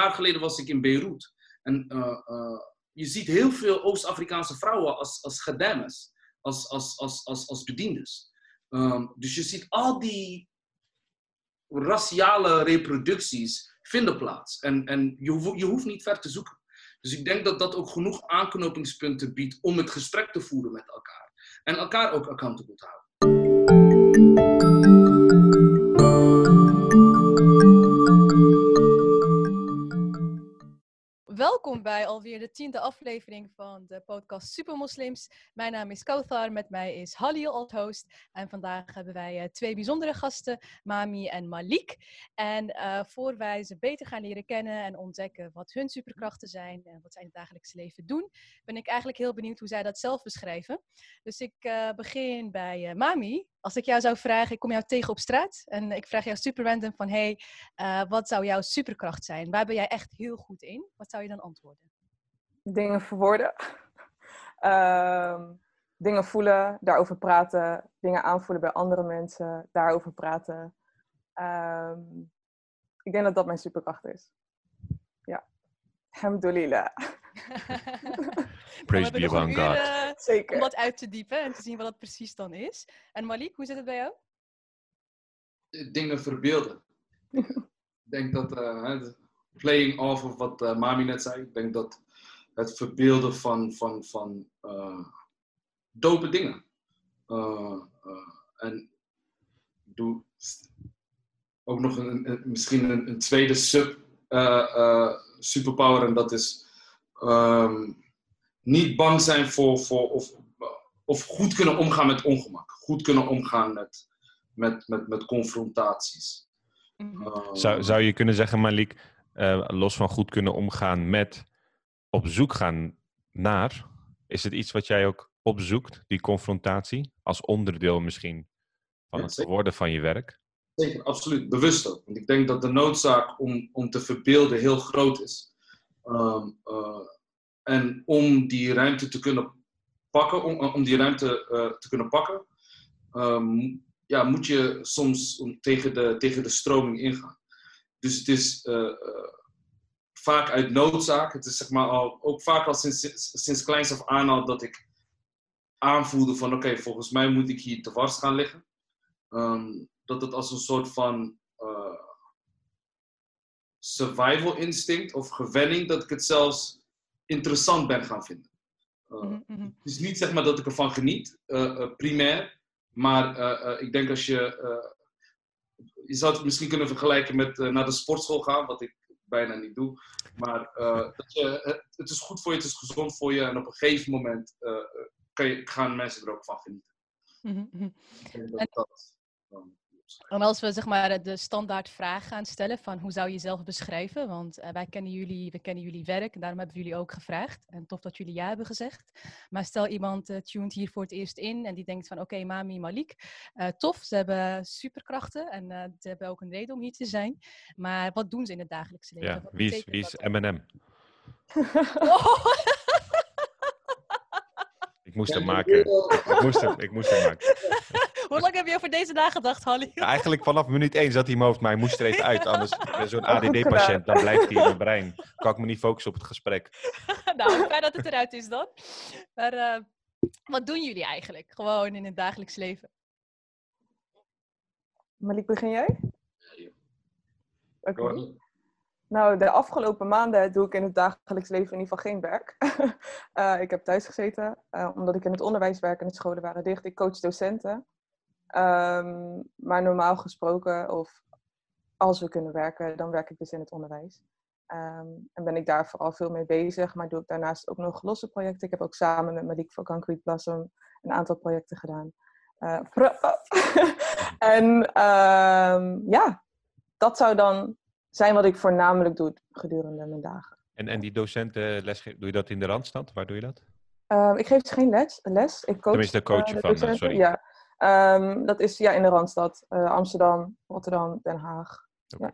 jaar geleden was ik in Beirut. En je ziet heel veel Oost-Afrikaanse vrouwen als, als gedemmes, als, als, als, als, als bediendes. Ehm, dus je ziet al die raciale reproducties vinden plaats. En, en je, je hoeft niet ver te zoeken. Dus ik denk dat dat ook genoeg aanknopingspunten biedt om het gesprek te voeren met elkaar. En elkaar ook accountable te houden. Welkom bij alweer de tiende aflevering van de podcast Supermoslims. Mijn naam is Kauthar, met mij is Halil als host. En vandaag hebben wij uh, twee bijzondere gasten, Mami en Malik. En uh, voor wij ze beter gaan leren kennen en ontdekken wat hun superkrachten zijn en wat zij in het dagelijks leven doen, ben ik eigenlijk heel benieuwd hoe zij dat zelf beschrijven. Dus ik uh, begin bij Mami. Als ik jou zou vragen, ik kom jou tegen op straat en ik vraag jou super random van, hey, wat zou jouw superkracht zijn? Waar ben jij echt heel goed in? Wat zou je dan antwoorden? Dingen verwoorden. um, dingen voelen, daarover praten. Dingen aanvoelen bij andere mensen, daarover praten. Um, ik denk dat dat mijn superkracht is. Ja. Alhamdulillah. Praise be upon God. Zeker. Om dat uit te diepen en te zien wat dat precies dan is. En Malik, hoe zit het bij jou? Dingen verbeelden. ik denk dat uh, playing off of wat uh, Mami net zei. Ik denk dat het verbeelden van, van, van uh, dope dingen. Uh, en doe ook nog een, een misschien een, een, tweede sub superpower en dat is um, niet bang zijn voor, voor of, of goed kunnen omgaan met ongemak. Goed kunnen omgaan met, met, met, met confrontaties. Mm -hmm. zou, zou je kunnen zeggen, Malik, uh, los van goed kunnen omgaan met op zoek gaan naar, is het iets wat jij ook opzoekt, die confrontatie, als onderdeel misschien van het worden van je werk? Zeker, absoluut. Bewust ook. Want ik denk dat de noodzaak om, om te verbeelden heel groot is. Um, uh, en om die ruimte te kunnen pakken, om, om die ruimte uh, te kunnen pakken, um, ja, moet je soms tegen de, tegen de stroming ingaan. Dus het is uh, vaak uit noodzaak. Het is zeg maar al, ook vaak al sinds, sinds kleins af aan al dat ik aanvoelde van oké, volgens mij moet ik hier te vast gaan liggen. Um, dat het als een soort van survival instinct of gewenning, dat ik het zelfs interessant ben gaan vinden. Uh, mm -hmm. Het is niet zeg maar dat ik ervan geniet, uh, primair, maar ik denk als je je zou het misschien kunnen vergelijken met naar de sportschool gaan, wat ik bijna niet doe. Maar dat je, het, het, is goed voor je, het is gezond voor je en op een gegeven moment kan je, gaan mensen er ook van genieten. Mm -hmm. dat, dat, en als we zeg maar de standaard vraag gaan stellen van hoe zou je jezelf beschrijven? Want uh, wij kennen jullie, we kennen jullie werk en daarom hebben we jullie ook gevraagd. En tof dat jullie ja hebben gezegd. Maar stel iemand uh, tuned hier voor het eerst in en die denkt van oké, okay, Mami, Malik, uh, tof, ze hebben superkrachten en ze hebben ook een reden om hier te zijn. Maar wat doen ze in het dagelijkse leven? Ja, wie is, wie is M&M? ik moest hem maken. Ik moest hem, ik moest hem maken. Hoe lang heb je over deze dag gedacht, Holly? Ja, eigenlijk vanaf minuut 1 zat hij in mijn hoofd, maar hij moest er even uit. Anders ben zo'n ADD-patiënt, dan blijft hij in mijn brein. Kan ik me niet focussen op het gesprek. nou, fijn dat het eruit is dan. Maar uh, wat doen jullie eigenlijk, gewoon in het dagelijks leven? Malik, begin jij? Oké. Okay. Nou, de afgelopen maanden doe ik in het dagelijks leven in ieder geval geen werk. uh, ik heb thuis gezeten, uh, omdat ik in het onderwijs werk en de scholen waren dicht. Ik coach docenten. Um, maar normaal gesproken, of als we kunnen werken, dan werk ik dus in het onderwijs. Um, en ben ik daar vooral veel mee bezig, maar doe ik daarnaast ook nog losse projecten. Ik heb ook samen met Malik voor Concrete Blossom een aantal projecten gedaan. Uh, en um, ja, dat zou dan zijn wat ik voornamelijk doe gedurende mijn dagen. En, en die docentenles, doe je dat in de Randstad? Waar doe je dat? Ik geef dus geen les. les. Ik coach, Tenminste, coach uh, van, sorry. Ja. Um, dat is ja, in de Randstad. Uh, Amsterdam, Rotterdam, Den Haag. Okay.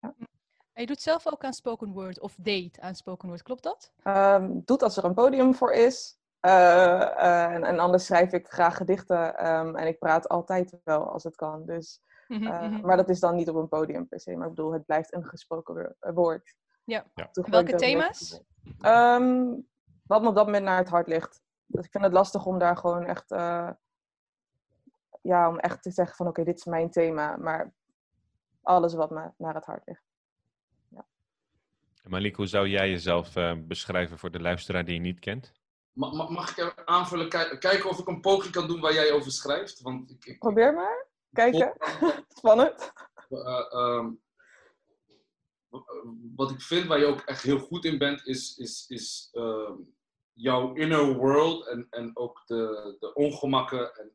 Ja. ja. En je doet zelf ook aan spoken word of date aan spoken word, klopt dat? Um, doet als er een podium voor is. En, en, anders schrijf ik graag gedichten. Um, en ik praat altijd wel als het kan. Dus uh, maar dat is dan niet op een podium per se. Maar ik bedoel, het blijft een gesproken woord. Ja. Welke thema's? Ehm, wat me op dat moment naar het hart ligt. Dus ik vind het lastig om daar gewoon echt, eh, ja, om echt te zeggen van oké, dit is mijn thema. Maar alles wat me naar het hart ligt. Malik, hoe zou jij jezelf eh, beschrijven voor de luisteraar die je niet kent? Ma- ma- mag ik even aanvullen, Kij- kijken of ik een poging kan doen waar jij over schrijft? Want ik, ik, Probeer maar. Kijken. Spannend. eh, ehm, wat ik vind waar je ook echt heel goed in bent, is, is, is ehm, jouw inner world en, en ook de, de ongemakken en,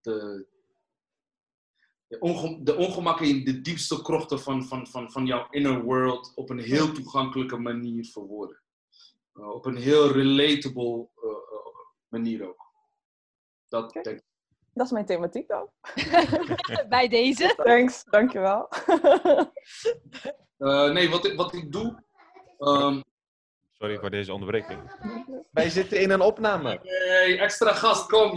de, de, onge- de ongemakken in de diepste krochten van, van, van, van jouw inner world op een heel toegankelijke manier verwoorden. Eh, op een heel relatable eh, eh, manier ook. Dat Oké. denk ik. Dat is mijn thematiek dan. Bij deze. Thanks, dankjewel. Eh, nee, wat ik, wat ik doe. ehm, Sorry voor deze onderbreking. Wij zitten in een opname. Hey, extra gast, kom,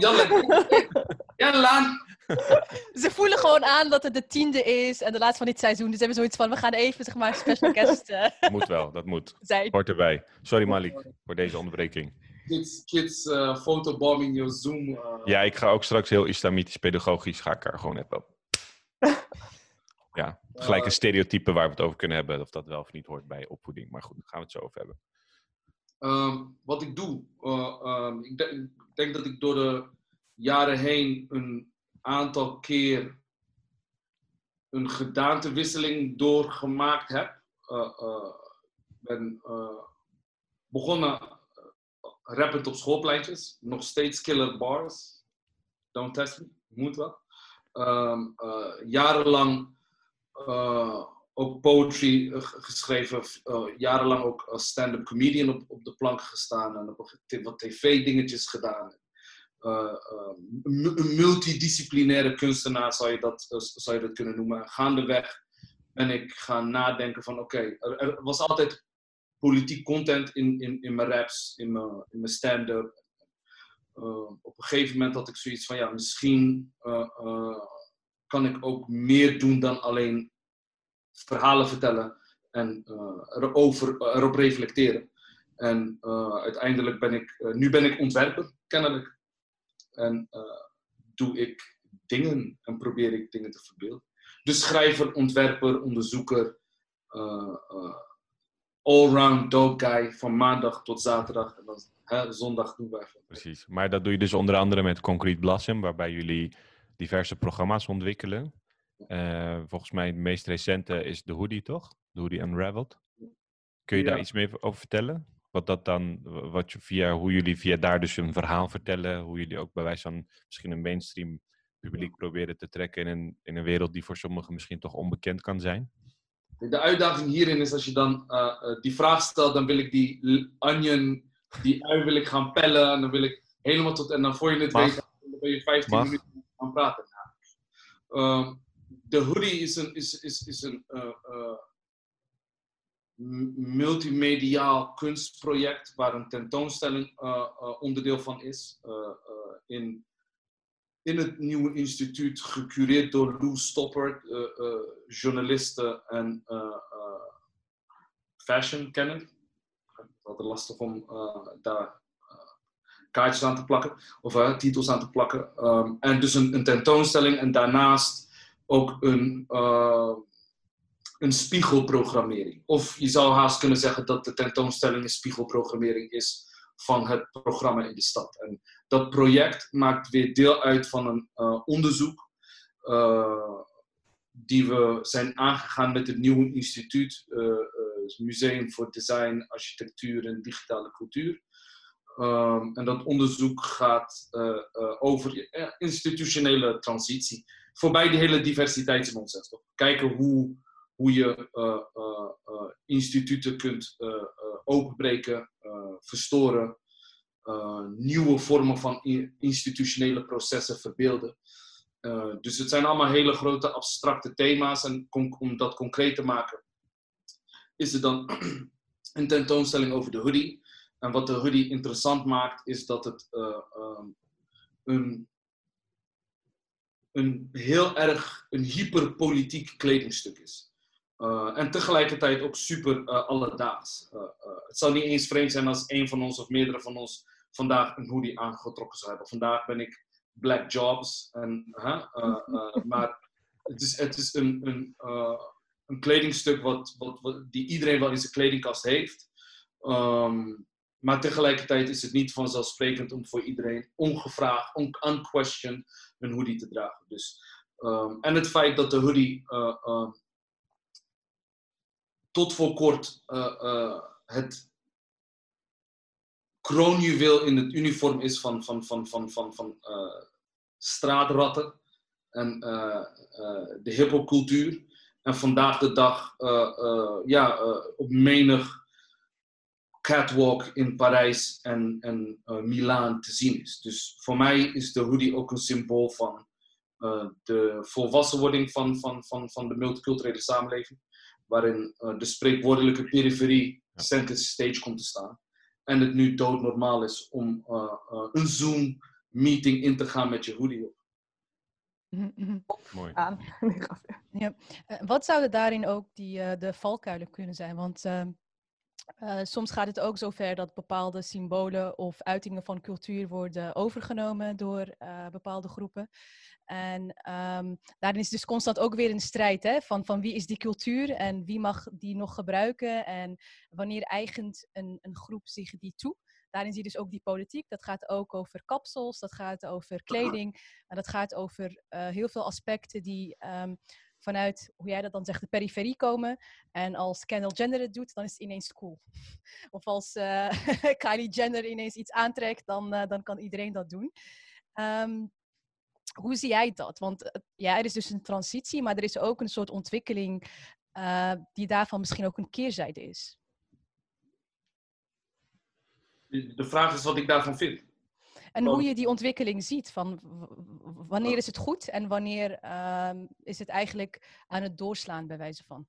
Jelle. Jelle! Ze voelen gewoon aan dat het de tiende is en de laatste van dit seizoen. Dus ze hebben zoiets van, we gaan even zeg maar special guest eh, Moet wel, dat moet. zijn. Hoort erbij. Sorry Malik voor deze onderbreking. Kids, kids uh, fotobombing your Zoom. eh. Ja, ik ga ook straks heel islamitisch pedagogisch ga ik er gewoon even. Ja, gelijk een stereotype waar we het over kunnen hebben. Of dat wel of niet hoort bij opvoeding. Maar goed, daar gaan we het zo over hebben. Ehm, wat ik doe, eh, ehm, ik denk dat ik door de jaren heen een aantal keer een gedaantewisseling doorgemaakt heb. Eh, eh, Ik ben eh, begonnen eh, rappend op schoolpleintjes, nog steeds killer bars. Don't test me, moet wel. Ehm, eh, jarenlang eh, ook poetry eh, geschreven, eh, jarenlang ook als stand-up comedian op, op de plank gestaan en op wat tv-dingetjes gedaan. Eh, eh, een multidisciplinaire kunstenaar zou je, dat, eh, zou je dat kunnen noemen. Gaandeweg ben ik gaan nadenken van oké, er, was altijd politiek content in, in, in mijn raps, in mijn, in mijn stand-up. Op een gegeven moment had ik zoiets van ja, misschien kan ik ook meer doen dan alleen verhalen vertellen en erover, erop reflecteren. En uiteindelijk ben ik, nu ben ik ontwerper, kennelijk. En eh, doe ik dingen en probeer ik dingen te verbeelden. Dus schrijver, ontwerper, onderzoeker, eh, eh, allround dope guy van maandag tot zaterdag. En dan hè, zondag doen we even. Precies. Maar dat doe je dus onder andere met Concrete Blossom, waarbij jullie diverse programma's ontwikkelen. Volgens mij het meest recente is de Hoodie, toch? De Hoodie Unraveled. Kun je daar iets meer over vertellen? Wat dat dan, wat je via, hoe jullie via daar dus een verhaal vertellen, hoe jullie ook bij wijze van misschien een mainstream publiek proberen te trekken in een, in een wereld die voor sommigen misschien toch onbekend kan zijn? De uitdaging hierin is als je dan eh, eh, die vraag stelt, dan wil ik die onion, die ui wil ik gaan pellen. En dan wil ik helemaal tot, en dan voor je het Mag. weet, dan ben je 15 Mag. minuten gaan praten. Ehm, de hoodie is een, is, is, is een eh, multimediaal kunstproject waar een tentoonstelling eh, eh, onderdeel van is. Eh, in, in het nieuwe instituut, gecureerd door Lou Stopper, eh, eh, journaliste en fashion kenner. Ik had het lastig om daar kaartjes aan te plakken, of titels aan te plakken. Ehm, en dus een, een tentoonstelling en daarnaast ook een, een spiegelprogrammering. Of je zou haast kunnen zeggen dat de tentoonstelling een spiegelprogrammering is van het programma in de stad. En dat project maakt weer deel uit van een eh, onderzoek eh, die we zijn aangegaan met het nieuwe instituut, eh, Museum voor Design, Architectuur en Digitale Cultuur. Ehm, en dat onderzoek gaat over institutionele transitie. Voorbij die hele diversiteitsnonsens. Kijken hoe, hoe je eh, eh, eh, instituten kunt openbreken, verstoren, nieuwe vormen van institutionele processen verbeelden. Dus het zijn allemaal hele grote abstracte thema's. En om dat concreet te maken, is er dan een tentoonstelling over de hoodie. En wat de hoodie interessant maakt, is dat het eh, ehm, een, een heel erg een hyperpolitiek kledingstuk is. En tegelijkertijd ook super alledaags. het zou niet eens vreemd zijn als een van ons of meerdere van ons vandaag een hoodie aangetrokken zou hebben. Vandaag ben ik Black Jobs. En, maar het is, het is een, een, een kledingstuk wat, wat, wat, die iedereen wel in zijn kledingkast heeft. Ehm, maar tegelijkertijd is het niet vanzelfsprekend om voor iedereen ongevraagd, unquestioned, een hoodie te dragen. Dus, ehm, en het feit dat de hoodie uh, uh, tot voor kort uh, het kroonjuweel in het uniform is van, van, van, van, van, van straatratten en de hippocultuur. En vandaag de dag ja, op menig catwalk in Parijs en, en uh, Milaan te zien is. Dus voor mij is de hoodie ook een symbool van de volwassenwording van, van, van, van de multiculturele samenleving, waarin uh, de spreekwoordelijke periferie center stage komt te staan. En het nu doodnormaal is om een Zoom-meeting in te gaan met je hoodie op. Mooi. Aan. ja. Wat zouden daarin ook die, de valkuilen kunnen zijn? Want ehm, uh, soms gaat het ook zover dat bepaalde symbolen of uitingen van cultuur worden overgenomen door uh, bepaalde groepen. En um, daarin is dus constant ook weer een strijd hè, van, van wie is die cultuur en wie mag die nog gebruiken en wanneer eigent een, een groep zich die toe. Daarin zie je dus ook die politiek. Dat gaat ook over kapsels, dat gaat over kleding. En dat gaat over uh, heel veel aspecten die um, vanuit, hoe jij dat dan zegt, de periferie komen. En als Kendall Jenner het doet, dan is het ineens cool. Of als uh, Kylie Jenner ineens iets aantrekt, dan, uh, dan kan iedereen dat doen. Um, hoe zie jij dat? Want uh, ja, er is dus een transitie, maar er is ook een soort ontwikkeling die daarvan misschien ook een keerzijde is. De vraag is wat ik daarvan vind. En hoe je die ontwikkeling ziet, van wanneer is het goed en wanneer uh, is het eigenlijk aan het doorslaan, bij wijze van?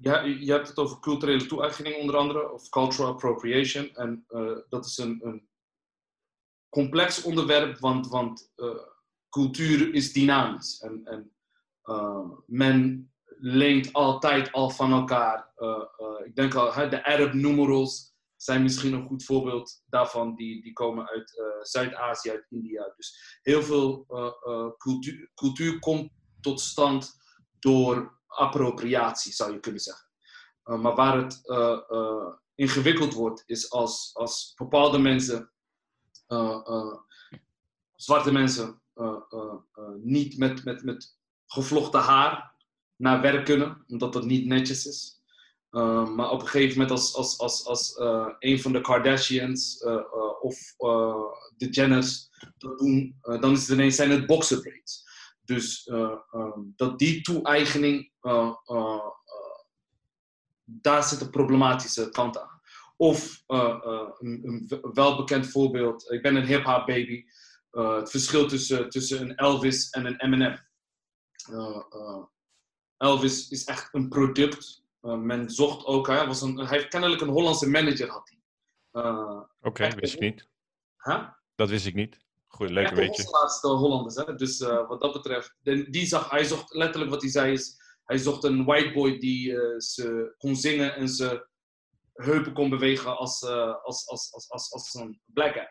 Ja, je hebt het over culturele toe-eigening onder andere, of cultural appropriation. En uh, dat is een, een, complex onderwerp, want, want uh, cultuur is dynamisch. En, en uh, men leent altijd al van elkaar. ik denk al, de Arab numerals zijn misschien een goed voorbeeld daarvan. Die, die komen uit Zuid-Azië, uit India. Dus heel veel cultuur, cultuur komt tot stand door appropriatie, zou je kunnen zeggen. maar waar het ingewikkeld wordt, is als, als bepaalde mensen, zwarte mensen, niet met, met, met gevlochten haar naar werk kunnen, omdat dat niet netjes is. Maar op een gegeven moment als, als, als, als een van de Kardashians of de Jenners dat doen, dan is het ineens zijn het boxer braids. Dus um, dat die toe-eigening, daar zit een problematische kant aan. Of een, een, welbekend voorbeeld, ik ben een hip-hop baby. het verschil tussen, tussen een Elvis en een Eminem. Elvis is echt een product uh, men zocht ook, hij, was een, hij heeft kennelijk een Hollandse manager had hij. Uh, Oké, okay, wist ik niet. Huh? Dat wist ik niet. Goed, lekker beetje. De laatste Hollanders, hè? dus uh, wat dat betreft, die zag, hij zocht letterlijk wat hij zei is, hij zocht een white boy die ze kon zingen en ze heupen kon bewegen als, als, als, als, als, als een black guy.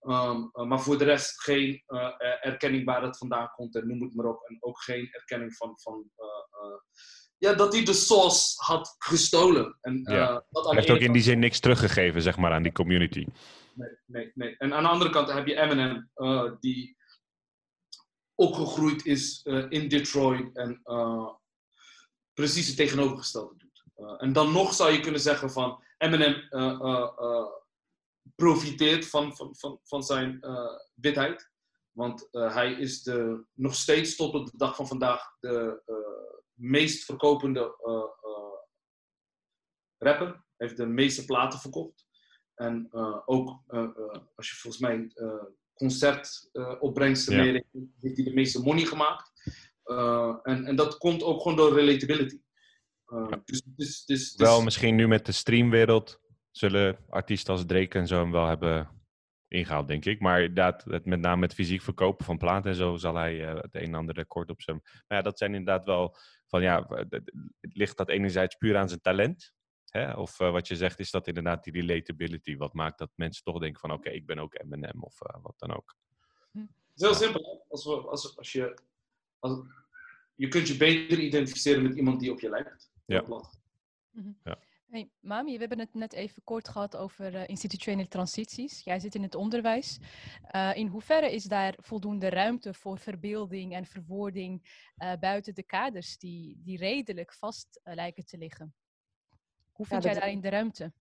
Um, uh, maar voor de rest geen uh, erkenning waar het vandaan komt en noem het maar op. En ook geen erkenning van, van ja, dat hij de sauce had gestolen. En, ja. uh, dat hij heeft ook in die zin niks teruggegeven, zeg maar, aan die community. Nee, nee, nee. En aan de andere kant heb je Eminem, uh, die opgegroeid is uh, in Detroit en precies het tegenovergestelde doet. en dan nog zou je kunnen zeggen van Eminem profiteert van, van, van, van zijn witheid. Want hij is de, nog steeds tot op de dag van vandaag de meest verkopende rapper. Heeft de meeste platen verkocht. En uh, ook, als je volgens mij concertopbrengsten ja. heeft hij de meeste money gemaakt. en, en dat komt ook gewoon door relatability. Ja. Dus, dus, dus, wel misschien nu met de streamwereld zullen artiesten als Drake en zo hem wel hebben ingehaald, denk ik. Maar inderdaad, het, met name het fysiek verkopen van platen en zo zal hij het een en ander kort op zijn. Maar ja, dat zijn inderdaad wel van ja, ligt dat enerzijds puur aan zijn talent? Hè? Of wat je zegt, is dat inderdaad die relatability? Wat maakt dat mensen toch denken van oké, ik ben ook M&M of wat dan ook. Hm. Het is heel simpel. Als, we, als, als je, als, je kunt je beter identificeren met iemand die op je lijkt. Ja. Mhm. ja. Hey, Mami, we hebben het net even kort gehad over uh, institutionele transities. Jij zit in het onderwijs. Uh, in hoeverre is daar voldoende ruimte voor verbeelding en verwoording uh, buiten de kaders die, die redelijk vast lijken te liggen? Hoe vind ja, jij daarin de ruimte?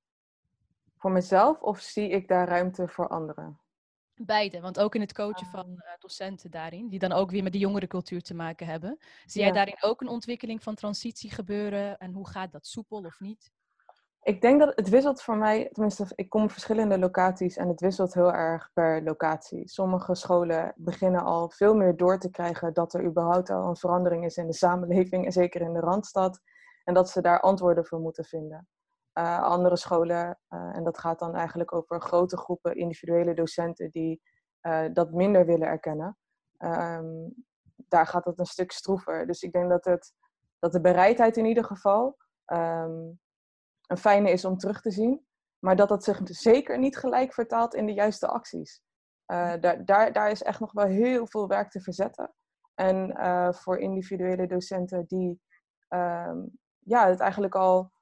Voor mezelf of zie ik daar ruimte voor anderen? Beide, want ook in het coachen van uh, docenten daarin, die dan ook weer met de jongerencultuur te maken hebben. Zie jij daarin ook een ontwikkeling van transitie gebeuren en hoe gaat dat soepel of niet? Ik denk dat het wisselt voor mij, tenminste, ik kom op verschillende locaties en het wisselt heel erg per locatie. Sommige scholen beginnen al veel meer door te krijgen dat er überhaupt al een verandering is in de samenleving en zeker in de randstad. En dat ze daar antwoorden voor moeten vinden. Uh, andere scholen, uh, en dat gaat dan eigenlijk over grote groepen individuele docenten die uh, dat minder willen erkennen. Um, daar gaat het een stuk stroever. Dus ik denk dat, het, dat de bereidheid in ieder geval um, een fijne is om terug te zien. Maar dat dat zich zeker niet gelijk vertaalt in de juiste acties. daar, daar, daar is echt nog wel heel veel werk te verzetten. En voor individuele docenten die um, ja, het eigenlijk al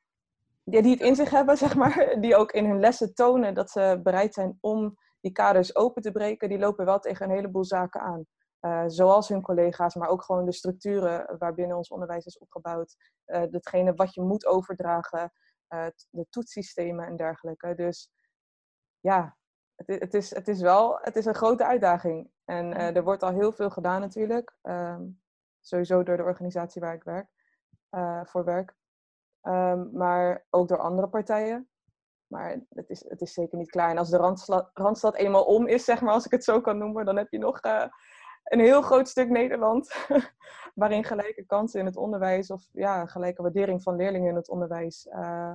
die, die het in zich hebben, zeg maar, die ook in hun lessen tonen dat ze bereid zijn om die kaders open te breken, die lopen wel tegen een heleboel zaken aan. Uh, zoals hun collega's, maar ook gewoon de structuren waarbinnen ons onderwijs is opgebouwd. Uh, datgene wat je moet overdragen, uh, de toetssystemen en dergelijke. Dus ja, het, het, is, het is wel het is een grote uitdaging. En er wordt al heel veel gedaan natuurlijk. Ehm, sowieso door de organisatie waar ik werk, voor werk. Um, maar ook door andere partijen. Maar het is, het is zeker niet klaar. En als de Randstad, Randstad eenmaal om is, zeg maar, als ik het zo kan noemen, dan heb je nog uh, een heel groot stuk Nederland. waarin gelijke kansen in het onderwijs of ja, gelijke waardering van leerlingen in het onderwijs uh,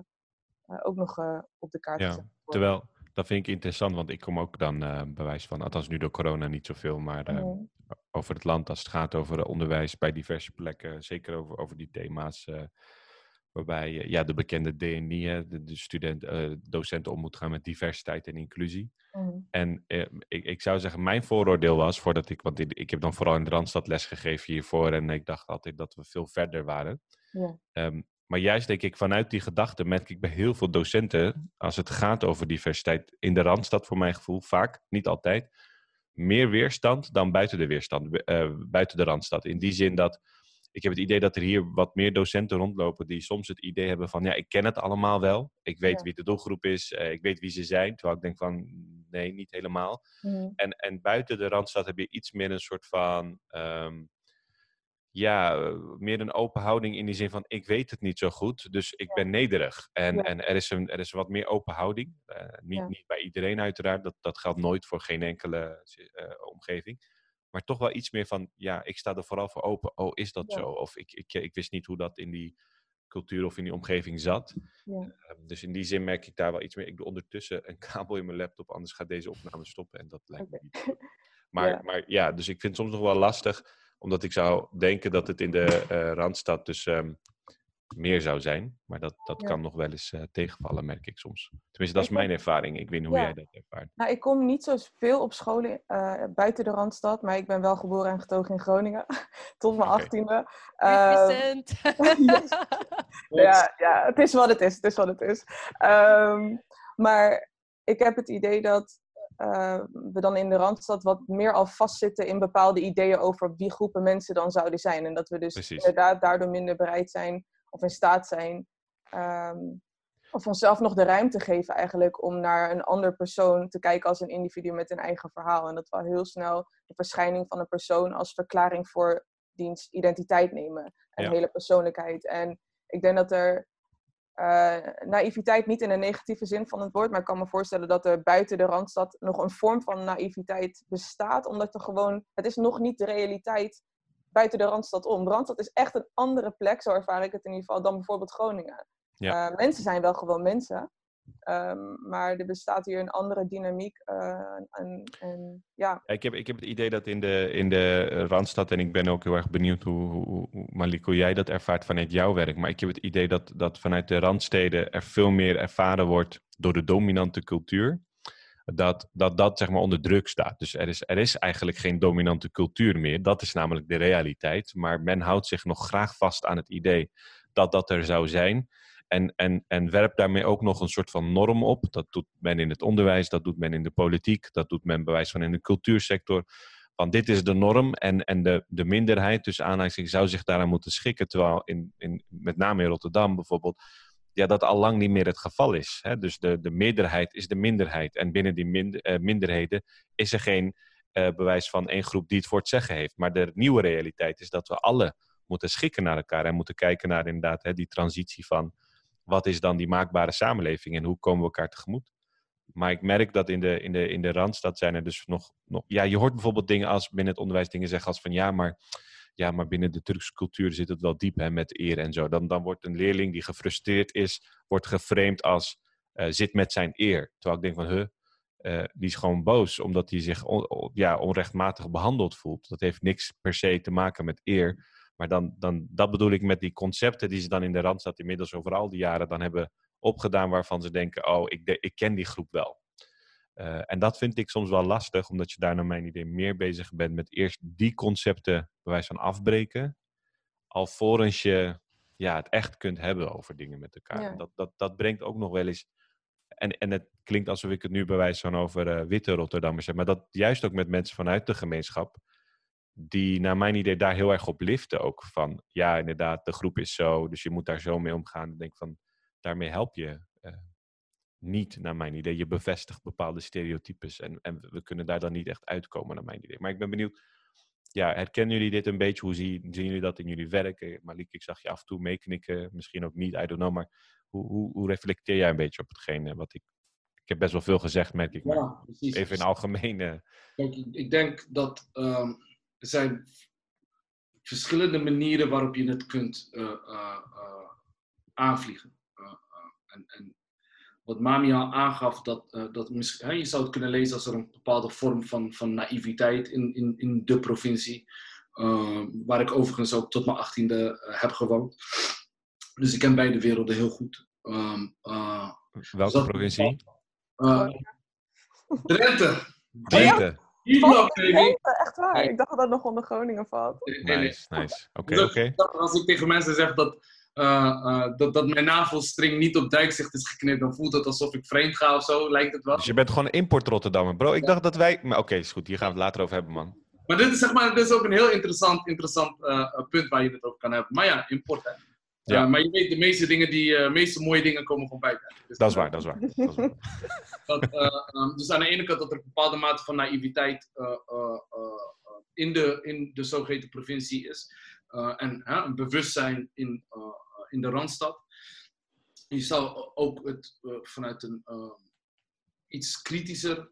uh, ook nog op de kaart ja, Terwijl, dat vind ik interessant, want ik kom ook dan bewijs van, althans nu door corona niet zoveel, maar mm. over het land als het gaat over onderwijs bij diverse plekken, zeker over, over die thema's Waarbij ja, de bekende DNI, de, de student, uh, docenten om moet gaan met diversiteit en inclusie. Mm. En eh, ik, ik zou zeggen, mijn vooroordeel was, voordat ik, want ik, heb dan vooral in de Randstad lesgegeven hiervoor en ik dacht altijd dat we veel verder waren. Ja. Um, maar juist denk ik, vanuit die gedachte merk ik bij heel veel docenten, als het gaat over diversiteit in de Randstad, voor mijn gevoel vaak, niet altijd, meer weerstand dan buiten de weerstand, uh, buiten de Randstad. In die zin dat ik heb het idee dat er hier wat meer docenten rondlopen die soms het idee hebben van, ja, ik ken het allemaal wel. Ik weet wie de doelgroep is, uh, ik weet wie ze zijn. Terwijl ik denk van, nee, niet helemaal. Mm. En, en buiten de Randstad heb je iets meer een soort van, um, ja, meer een open houding in die zin van, ik weet het niet zo goed, dus ik ben nederig. En, ja. en er, is een, er is wat meer open houding. Uh, niet, niet bij iedereen uiteraard, dat, dat geldt nooit voor geen enkele uh, omgeving. Maar toch wel iets meer van, ja, ik sta er vooral voor open. Oh, is dat ja. zo? Of ik, ik, ik wist niet hoe dat in die cultuur of in die omgeving zat. Ja. Uh, dus in die zin merk ik daar wel iets meer. Ik doe ondertussen een kabel in mijn laptop, anders gaat deze opname stoppen. En dat lijkt okay. me niet. Maar ja. maar ja, dus ik vind het soms nog wel lastig, omdat ik zou denken dat het in de uh, Randstad dus um, meer zou zijn. Maar dat, dat ja. kan nog wel eens uh, tegenvallen, merk ik soms. Tenminste, dat is mijn ervaring. Ik weet niet hoe ja. jij dat ervaart. Nou, ik kom niet zo veel op scholen uh, buiten de Randstad, maar ik ben wel geboren en getogen in Groningen. Tot mijn achttiende. Okay. Uh, ja, ja, het is wat het is. Het is wat het is. Um, maar ik heb het idee dat uh, we dan in de Randstad wat meer al vastzitten in bepaalde ideeën over wie groepen mensen dan zouden zijn. En dat we dus Precies. inderdaad daardoor minder bereid zijn of in staat zijn, um, of onszelf nog de ruimte geven eigenlijk om naar een ander persoon te kijken als een individu met een eigen verhaal. En dat we heel snel de verschijning van een persoon als verklaring voor diens identiteit nemen en ja. hele persoonlijkheid. En ik denk dat er uh, naïviteit niet in een negatieve zin van het woord, maar ik kan me voorstellen dat er buiten de Randstad nog een vorm van naïviteit bestaat, omdat er gewoon, het is nog niet de realiteit buiten de Randstad om. Randstad is echt een andere plek, zo ervaar ik het in ieder geval, dan bijvoorbeeld Groningen. Ja. Uh, mensen zijn wel gewoon mensen. Ehm, maar er bestaat hier een andere dynamiek. Uh, en, en, ja. Ik, heb, ik heb het idee dat in de, in de Randstad, en ik ben ook heel erg benieuwd hoe, hoe, hoe, Malik, hoe jij dat ervaart vanuit jouw werk. Maar ik heb het idee dat, dat vanuit de Randsteden er veel meer ervaren wordt door de dominante cultuur. Dat, dat dat zeg maar onder druk staat. Dus er is, er is eigenlijk geen dominante cultuur meer. Dat is namelijk de realiteit. Maar men houdt zich nog graag vast aan het idee dat dat er zou zijn. En, en, en werpt daarmee ook nog een soort van norm op. Dat doet men in het onderwijs, dat doet men in de politiek, dat doet men bewijs van in de cultuursector. Van dit is de norm en, en de, de minderheid, dus aanleiding zou zich daaraan moeten schikken. Terwijl in, in, met name in Rotterdam bijvoorbeeld, ja, dat al lang niet meer het geval is. Hè? Dus de, de meerderheid is de minderheid. En binnen die minder, uh, minderheden is er geen uh, bewijs van één groep die het voor het zeggen heeft. Maar de nieuwe realiteit is dat we alle moeten schikken naar elkaar en moeten kijken naar inderdaad hè, die transitie van wat is dan die maakbare samenleving en hoe komen we elkaar tegemoet? Maar ik merk dat in de, in de, in de Randstad zijn er dus nog, nog... Ja, je hoort bijvoorbeeld dingen als binnen het onderwijs dingen zeggen als van ja, maar, ja, maar binnen de Turkse cultuur zit het wel diep hè, met eer en zo. Dan, dan wordt een leerling die gefrustreerd is, wordt geframed als uh, zit met zijn eer. Terwijl ik denk van, huh, uh, die is gewoon boos omdat hij zich ja, onrechtmatig behandeld voelt. Dat heeft niks per se te maken met eer. Maar dan, dan, dat bedoel ik met die concepten die ze dan in de Randstad inmiddels over al die jaren dan hebben opgedaan, waarvan ze denken, oh, ik, de, ik ken die groep wel. Uh, en dat vind ik soms wel lastig, omdat je daar naar mijn idee meer bezig bent met eerst die concepten bewijs van afbreken, alvorens je ja, het echt kunt hebben over dingen met elkaar. Ja. Dat, dat, dat brengt ook nog wel eens. En, en het klinkt alsof ik het nu bewijs van over uh, witte Rotterdammers heb, maar dat juist ook met mensen vanuit de gemeenschap die naar mijn idee daar heel erg op liften ook. Van ja, inderdaad, de groep is zo, dus je moet daar zo mee omgaan. Ik denk van, daarmee help je niet, naar mijn idee. Je bevestigt bepaalde stereotypes en, en we kunnen daar dan niet echt uitkomen, naar mijn idee. Maar ik ben benieuwd, ja, herkennen jullie dit een beetje? Hoe zien, zien jullie dat in jullie werk? Malik, ik zag je af en toe meeknikken, misschien ook niet, I don't know. Maar hoe, hoe, hoe reflecteer jij een beetje op hetgeen wat ik ik heb best wel veel gezegd, merk ik. Ja, precies. Even in algemene. Kijk, ik denk dat um, er zijn verschillende manieren waarop je het kunt uh, uh, aanvliegen. En, en, wat Mami al aangaf, dat, dat je zou het kunnen lezen als er een bepaalde vorm van, van naïviteit in, in, in de provincie, waar ik overigens ook tot mijn achttiende heb gewoond. Dus ik ken beide werelden heel goed. Um, Welke dus provincie? Drenthe. Drenthe. Oh, echt waar. Ik dacht dat dat nog onder Groningen valt. Nice, nice. Oké, okay, oké. Okay. Als ik tegen mensen zeg dat, dat, dat mijn navelstring niet op dijkzicht is geknipt, dan voelt het alsof ik vreemd ga of zo, lijkt het wel. Dus je bent gewoon import Rotterdammer, bro. Ik ja. dacht dat wij... Oké, okay, is goed. Hier gaan we het later over hebben, man. Maar dit is, zeg maar, dit is ook een heel interessant, interessant uh, punt waar je het over kan hebben. Maar ja, import, hè. Ja. Uh, maar je weet, de meeste dingen, die uh, meeste mooie dingen komen van buiten. Dus dat is waar, dat is waar. Dat is waar. dat, uh, um, dus aan de ene kant dat er een bepaalde mate van naïviteit in, de, in de zogeheten provincie is. en een bewustzijn in, in de Randstad. Je zou ook het vanuit een iets kritischer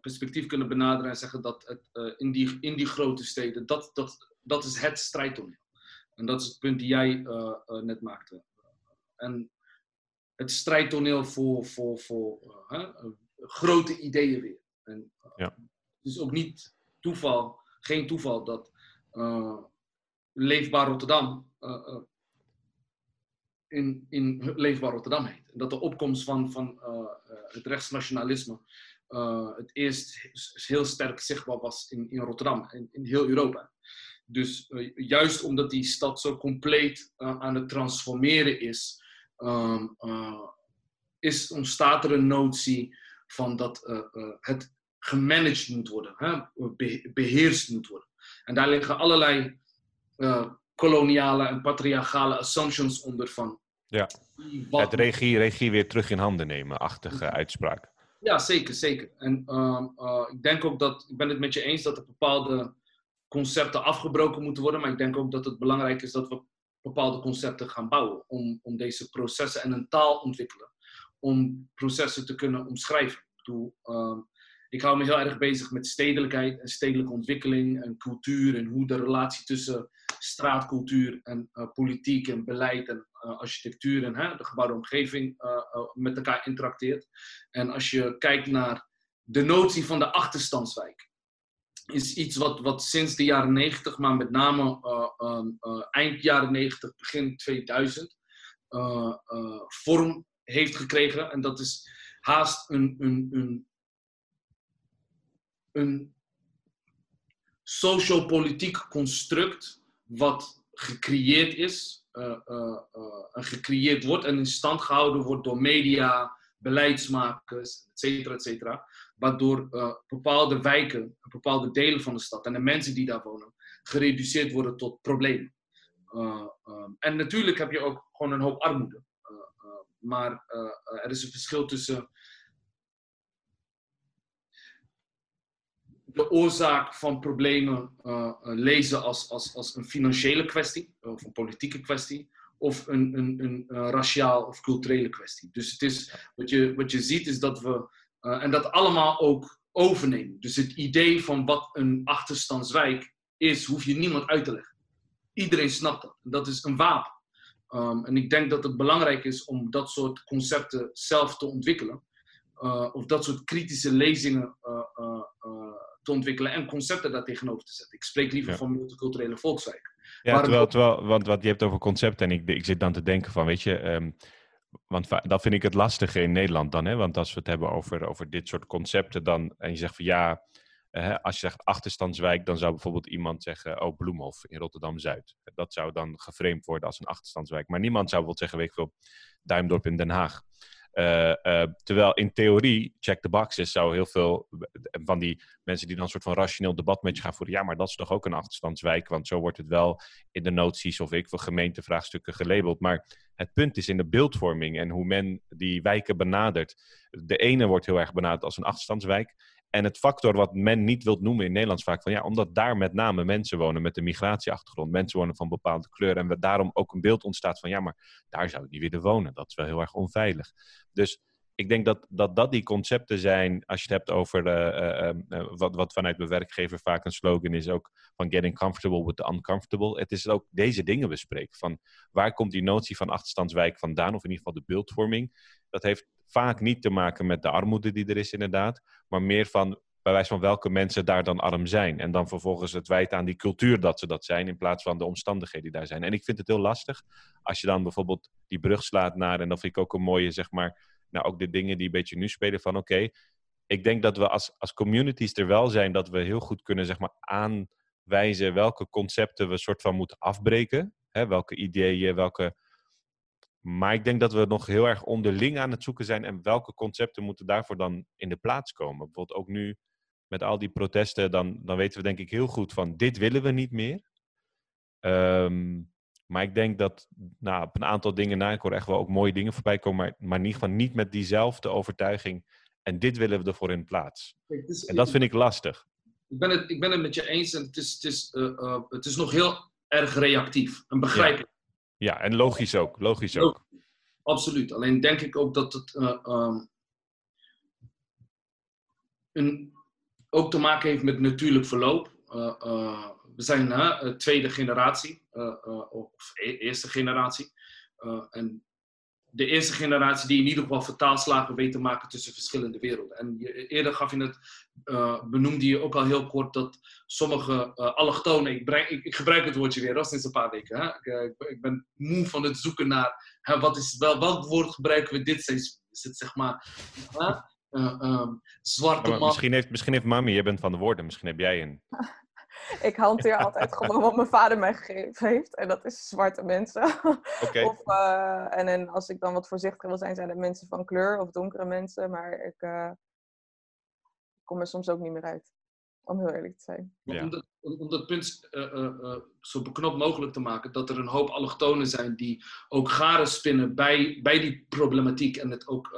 perspectief kunnen benaderen en zeggen dat het, in, die, in die grote steden, dat, dat, dat is het strijdtoneel. En dat is het punt die jij net maakte. En het strijdtoneel voor, voor, voor uh, grote ideeën weer. En, ja. Het is ook niet toeval, geen toeval dat Leefbaar Rotterdam in, in Leefbaar Rotterdam heet. Dat de opkomst van, van het rechtsnationalisme het eerst heel sterk zichtbaar was in, in Rotterdam en in heel Europa. Dus juist omdat die stad zo compleet aan het transformeren is, uh, is, ontstaat er een notie van dat het gemanaged moet worden, hè? Be beheerst moet worden. En daar liggen allerlei koloniale en patriarchale assumptions onder van. Ja, het regie, regie weer terug in handen nemen, achtige uitspraak. Ja, zeker, zeker. En um, ik denk ook dat, ik ben het met je eens dat er bepaalde concepten afgebroken moeten worden. Maar ik denk ook dat het belangrijk is dat we bepaalde concepten gaan bouwen. Om, om deze processen en een taal ontwikkelen. Om processen te kunnen omschrijven. Ik, bedoel, uh, ik hou me heel erg bezig met stedelijkheid en stedelijke ontwikkeling en cultuur. En hoe de relatie tussen straatcultuur en politiek en beleid en architectuur en hè, de gebouwde omgeving met elkaar interacteert. En als je kijkt naar de notie van de achterstandswijk, is iets wat, wat sinds de jaren 90, maar met name eind jaren 90, begin 2000, vorm heeft gekregen. En dat is haast een, een, een, een sociopolitiek construct wat gecreëerd is, uh, uh, gecreëerd wordt en in stand gehouden wordt door media, beleidsmakers, et cetera, et cetera. Waardoor bepaalde wijken, bepaalde delen van de stad en de mensen die daar wonen, gereduceerd worden tot problemen. En natuurlijk heb je ook gewoon een hoop armoede. maar er is een verschil tussen de oorzaak van problemen uh, lezen als, als, als een financiële kwestie, of een politieke kwestie, of een, een, een, raciaal of culturele kwestie. Dus het is, wat, je, wat je ziet is dat we, en dat allemaal ook overnemen. Dus het idee van wat een achterstandswijk is, hoef je niemand uit te leggen. Iedereen snapt dat. Dat is een wapen. Um, en ik denk dat het belangrijk is om dat soort concepten zelf te ontwikkelen. Of dat soort kritische lezingen te ontwikkelen en concepten daar tegenover te zetten. Ik spreek liever van multiculturele volkswijk. Ja, terwijl, terwijl, want wat je hebt over concepten en ik, ik zit dan te denken van, weet je, um, want dat vind ik het lastige in Nederland dan, hè? want als we het hebben over, over dit soort concepten dan, en je zegt van ja, uh, als je zegt achterstandswijk, dan zou bijvoorbeeld iemand zeggen, oh Bloemhof in Rotterdam-Zuid. Dat zou dan geframed worden als een achterstandswijk. Maar niemand zou bijvoorbeeld zeggen, weet ik veel, Duimdorp in Den Haag. Uh, uh, terwijl in theorie, check the boxes, zou heel veel van die mensen die dan een soort van rationeel debat met je gaan voeren. Ja, maar dat is toch ook een achterstandswijk, want zo wordt het wel in de noties of ik voor gemeentevraagstukken gelabeld. Maar het punt is in de beeldvorming en hoe men die wijken benadert. De ene wordt heel erg benaderd als een achterstandswijk. En het factor wat men niet wilt noemen in Nederlands vaak van ja, omdat daar met name mensen wonen met een migratieachtergrond, mensen wonen van bepaalde kleur en we daarom ook een beeld ontstaat van ja, maar daar zou ik niet willen wonen. Dat is wel heel erg onveilig. Dus ik denk dat, dat die concepten zijn, als je het hebt over uh, uh, wat, wat vanuit mijn werkgever vaak een slogan is, ook van getting comfortable with the uncomfortable. Het is ook deze dingen bespreken. Van waar komt die notie van achterstandswijk vandaan, of in ieder geval de beeldvorming. Dat heeft vaak niet te maken met de armoede die er is inderdaad, maar meer van bij wijze van welke mensen daar dan arm zijn. En dan vervolgens het wijten aan die cultuur dat ze dat zijn, in plaats van de omstandigheden die daar zijn. En ik vind het heel lastig als je dan bijvoorbeeld die brug slaat naar, en dat vind ik ook een mooie, zeg maar, nou ook de dingen die een beetje nu spelen van oké, ik denk dat we als, als communities er wel zijn dat we heel goed kunnen zeg maar aanwijzen welke concepten we soort van moeten afbreken. Hè, welke ideeën, welke... Maar ik denk dat we nog heel erg onderling aan het zoeken zijn en welke concepten moeten daarvoor dan in de plaats komen. Bijvoorbeeld ook nu met al die protesten, dan, dan weten we denk ik heel goed van dit willen we niet meer. Um, maar ik denk dat nou, op een aantal dingen na, ik hoor echt wel ook mooie dingen voorbij komen, maar, maar in ieder geval niet met diezelfde overtuiging. En dit willen we ervoor in plaats. en dat vind ik lastig. Ik ben het, ik ben het met je eens en het is, het is, uh, uh, het is nog heel erg reactief en begrijpelijk. Ja, ja en logisch ook. Logisch ook. Absoluut. Alleen denk ik ook dat het uh, um, een, ook te maken heeft met natuurlijk verloop we zijn uh, tweede generatie, uh, uh, of e eerste generatie. en de eerste generatie die in ieder geval vertaalslagen weet te maken tussen verschillende werelden. En je, eerder gaf je het, benoemde je ook al heel kort dat sommige allochtonen, ik, breng, ik, ik, gebruik het woordje weer al sinds een paar weken. Hè? Ik, ik, ben moe van het zoeken naar hè, wat is, wel, welk woord gebruiken we dit seizoen. Is het zeg maar um, zwarte man. Misschien heeft, misschien heeft mami, je bent van de woorden, misschien heb jij een. ik hanteer altijd gewoon wat mijn vader mij gegeven heeft. En dat is zwarte mensen. Okay. of, uh, en, en als ik dan wat voorzichtiger wil zijn, zijn het mensen van kleur of donkere mensen. Maar ik uh, kom er soms ook niet meer uit. Om heel eerlijk te zijn. Ja. Om, dat, om dat punt uh, zo beknopt mogelijk te maken, dat er een hoop allochtonen zijn die ook garen spinnen bij, bij die problematiek en het ook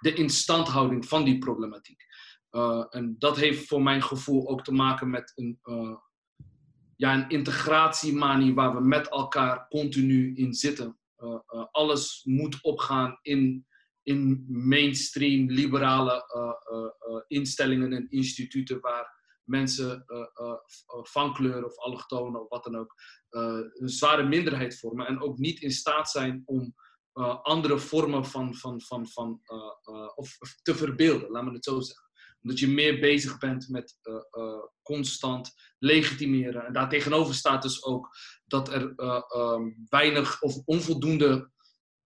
de instandhouding van die problematiek. Uh, en dat heeft voor mijn gevoel ook te maken met een, uh, ja, een integratiemanie waar we met elkaar continu in zitten. Uh, alles moet opgaan in, in mainstream liberale instellingen en instituten waar mensen van kleur of allochtonen of wat dan ook een zware minderheid vormen en ook niet in staat zijn om andere vormen van, van, van, van of te verbeelden, laat me het zo zeggen omdat je meer bezig bent met constant legitimeren. En daartegenover staat dus ook dat er ehm, weinig of onvoldoende,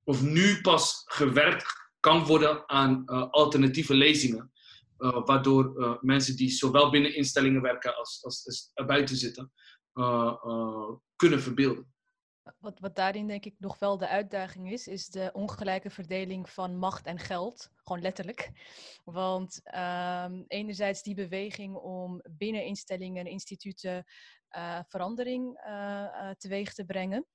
of nu pas gewerkt kan worden aan alternatieve lezingen. Waardoor mensen die zowel binnen instellingen werken als, als, als erbuiten zitten, kunnen verbeelden. Wat, wat daarin denk ik nog wel de uitdaging is, is de ongelijke verdeling van macht en geld. Gewoon letterlijk. Want um, enerzijds die beweging om binnen instellingen en instituten verandering teweeg te brengen,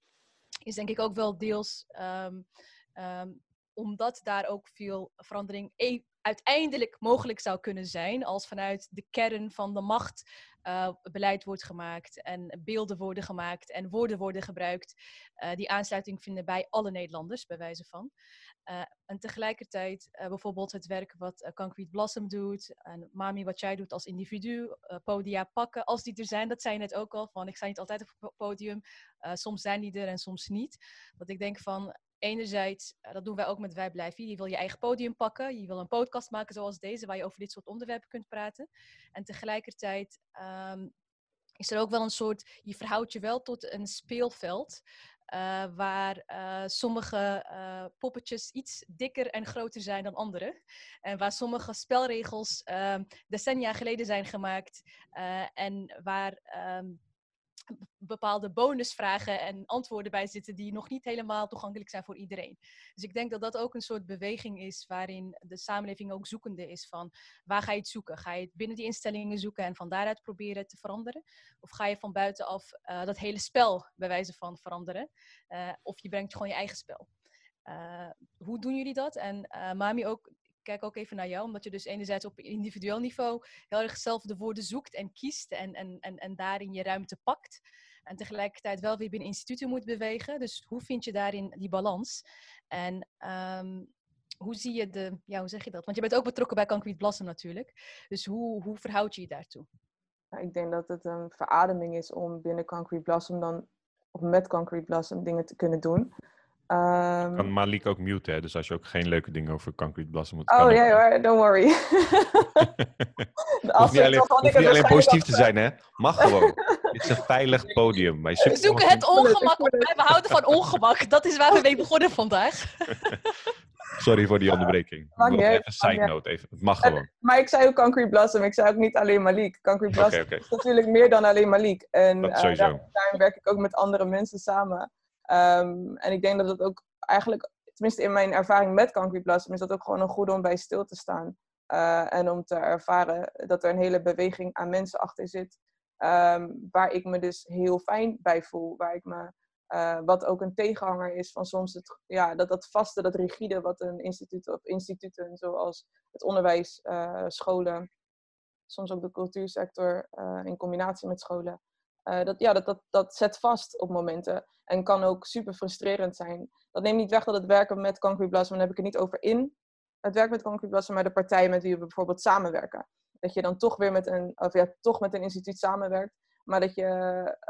is denk ik ook wel deels um, um, omdat daar ook veel verandering e uiteindelijk mogelijk zou kunnen zijn als vanuit de kern van de macht uh, beleid wordt gemaakt en beelden worden gemaakt en woorden worden gebruikt uh, die aansluiting vinden bij alle Nederlanders, bij wijze van. Uh, en tegelijkertijd bijvoorbeeld het werk wat Concrete Blossom doet en Mami wat jij doet als individu, podia pakken, als die er zijn, dat zei je net ook al, van ik sta niet altijd op het podium, soms zijn die er en soms niet. Dat ik denk van enerzijds, eh, dat doen wij ook met Wij Blijven Je wil je eigen podium pakken. Je wil een podcast maken zoals deze, waar je over dit soort onderwerpen kunt praten. En tegelijkertijd ehm, is er ook wel een soort, je verhoudt je wel tot een speelveld. Uh, waar uh, sommige poppetjes iets dikker en groter zijn dan andere. En waar sommige spelregels ehm, decennia geleden zijn gemaakt. en waar um, bepaalde bonusvragen en antwoorden bij zitten die nog niet helemaal toegankelijk zijn voor iedereen. Dus ik denk dat dat ook een soort beweging is waarin de samenleving ook zoekende is van waar ga je het zoeken? Ga je het binnen die instellingen zoeken en van daaruit proberen te veranderen? Of ga je van buitenaf uh, dat hele spel bij wijze van veranderen? Uh, of je brengt gewoon je eigen spel. Uh, hoe doen jullie dat? En Mami ook, kijk ook even naar jou, omdat je dus enerzijds op individueel niveau heel erg zelf de woorden zoekt en kiest en, en, en, en daarin je ruimte pakt. En tegelijkertijd wel weer binnen instituten moet bewegen. Dus hoe vind je daarin die balans? En um, hoe zie je de, ja, hoe zeg je dat? Want je bent ook betrokken bij Concrete Blossom natuurlijk. Dus hoe, hoe verhoud je je daartoe? ik denk dat het een verademing is om binnen Concrete Blossom dan, of met Concrete Blossom dingen te kunnen doen. Um, kan Malik ook mute, hè? Dus als je ook geen leuke dingen over Concrete Blossom moet... Oh ja, hoor, don't worry. hoeft niet alleen, hoeft niet alleen positief te zijn, hè? Mag gewoon. Dit is een veilig podium. We zoeken het ongemak op. We houden van ongemak. Dat is waar we mee begonnen vandaag. Sorry voor die onderbreking. Mag even een side note. Even. Het mag gewoon. Maar ik zei ook Concrete Blossom. Ik zei ook niet alleen Malik. Concrete Blossom okay, okay. is natuurlijk meer dan alleen Malik. En uh, werk ik ook met andere mensen samen. Um, en ik denk dat het ook eigenlijk, tenminste in mijn ervaring met Blossom, is dat ook gewoon een goede om bij stil te staan. Uh, en om te ervaren dat er een hele beweging aan mensen achter zit. Um, waar ik me dus heel fijn bij voel. Waar ik me, uh, wat ook een tegenhanger is van soms het, ja, dat, dat vaste, dat rigide wat een instituut of instituten zoals het onderwijs, uh, scholen, soms ook de cultuursector in combinatie met scholen, uh, dat, ja, dat, dat, dat zet vast op momenten en kan ook super frustrerend zijn. Dat neemt niet weg dat het werken met Blossom, dan heb ik het niet over in het werk met Blossom, maar de partijen met wie we bijvoorbeeld samenwerken. Dat je dan toch weer met een, of ja, toch met een instituut samenwerkt, maar dat je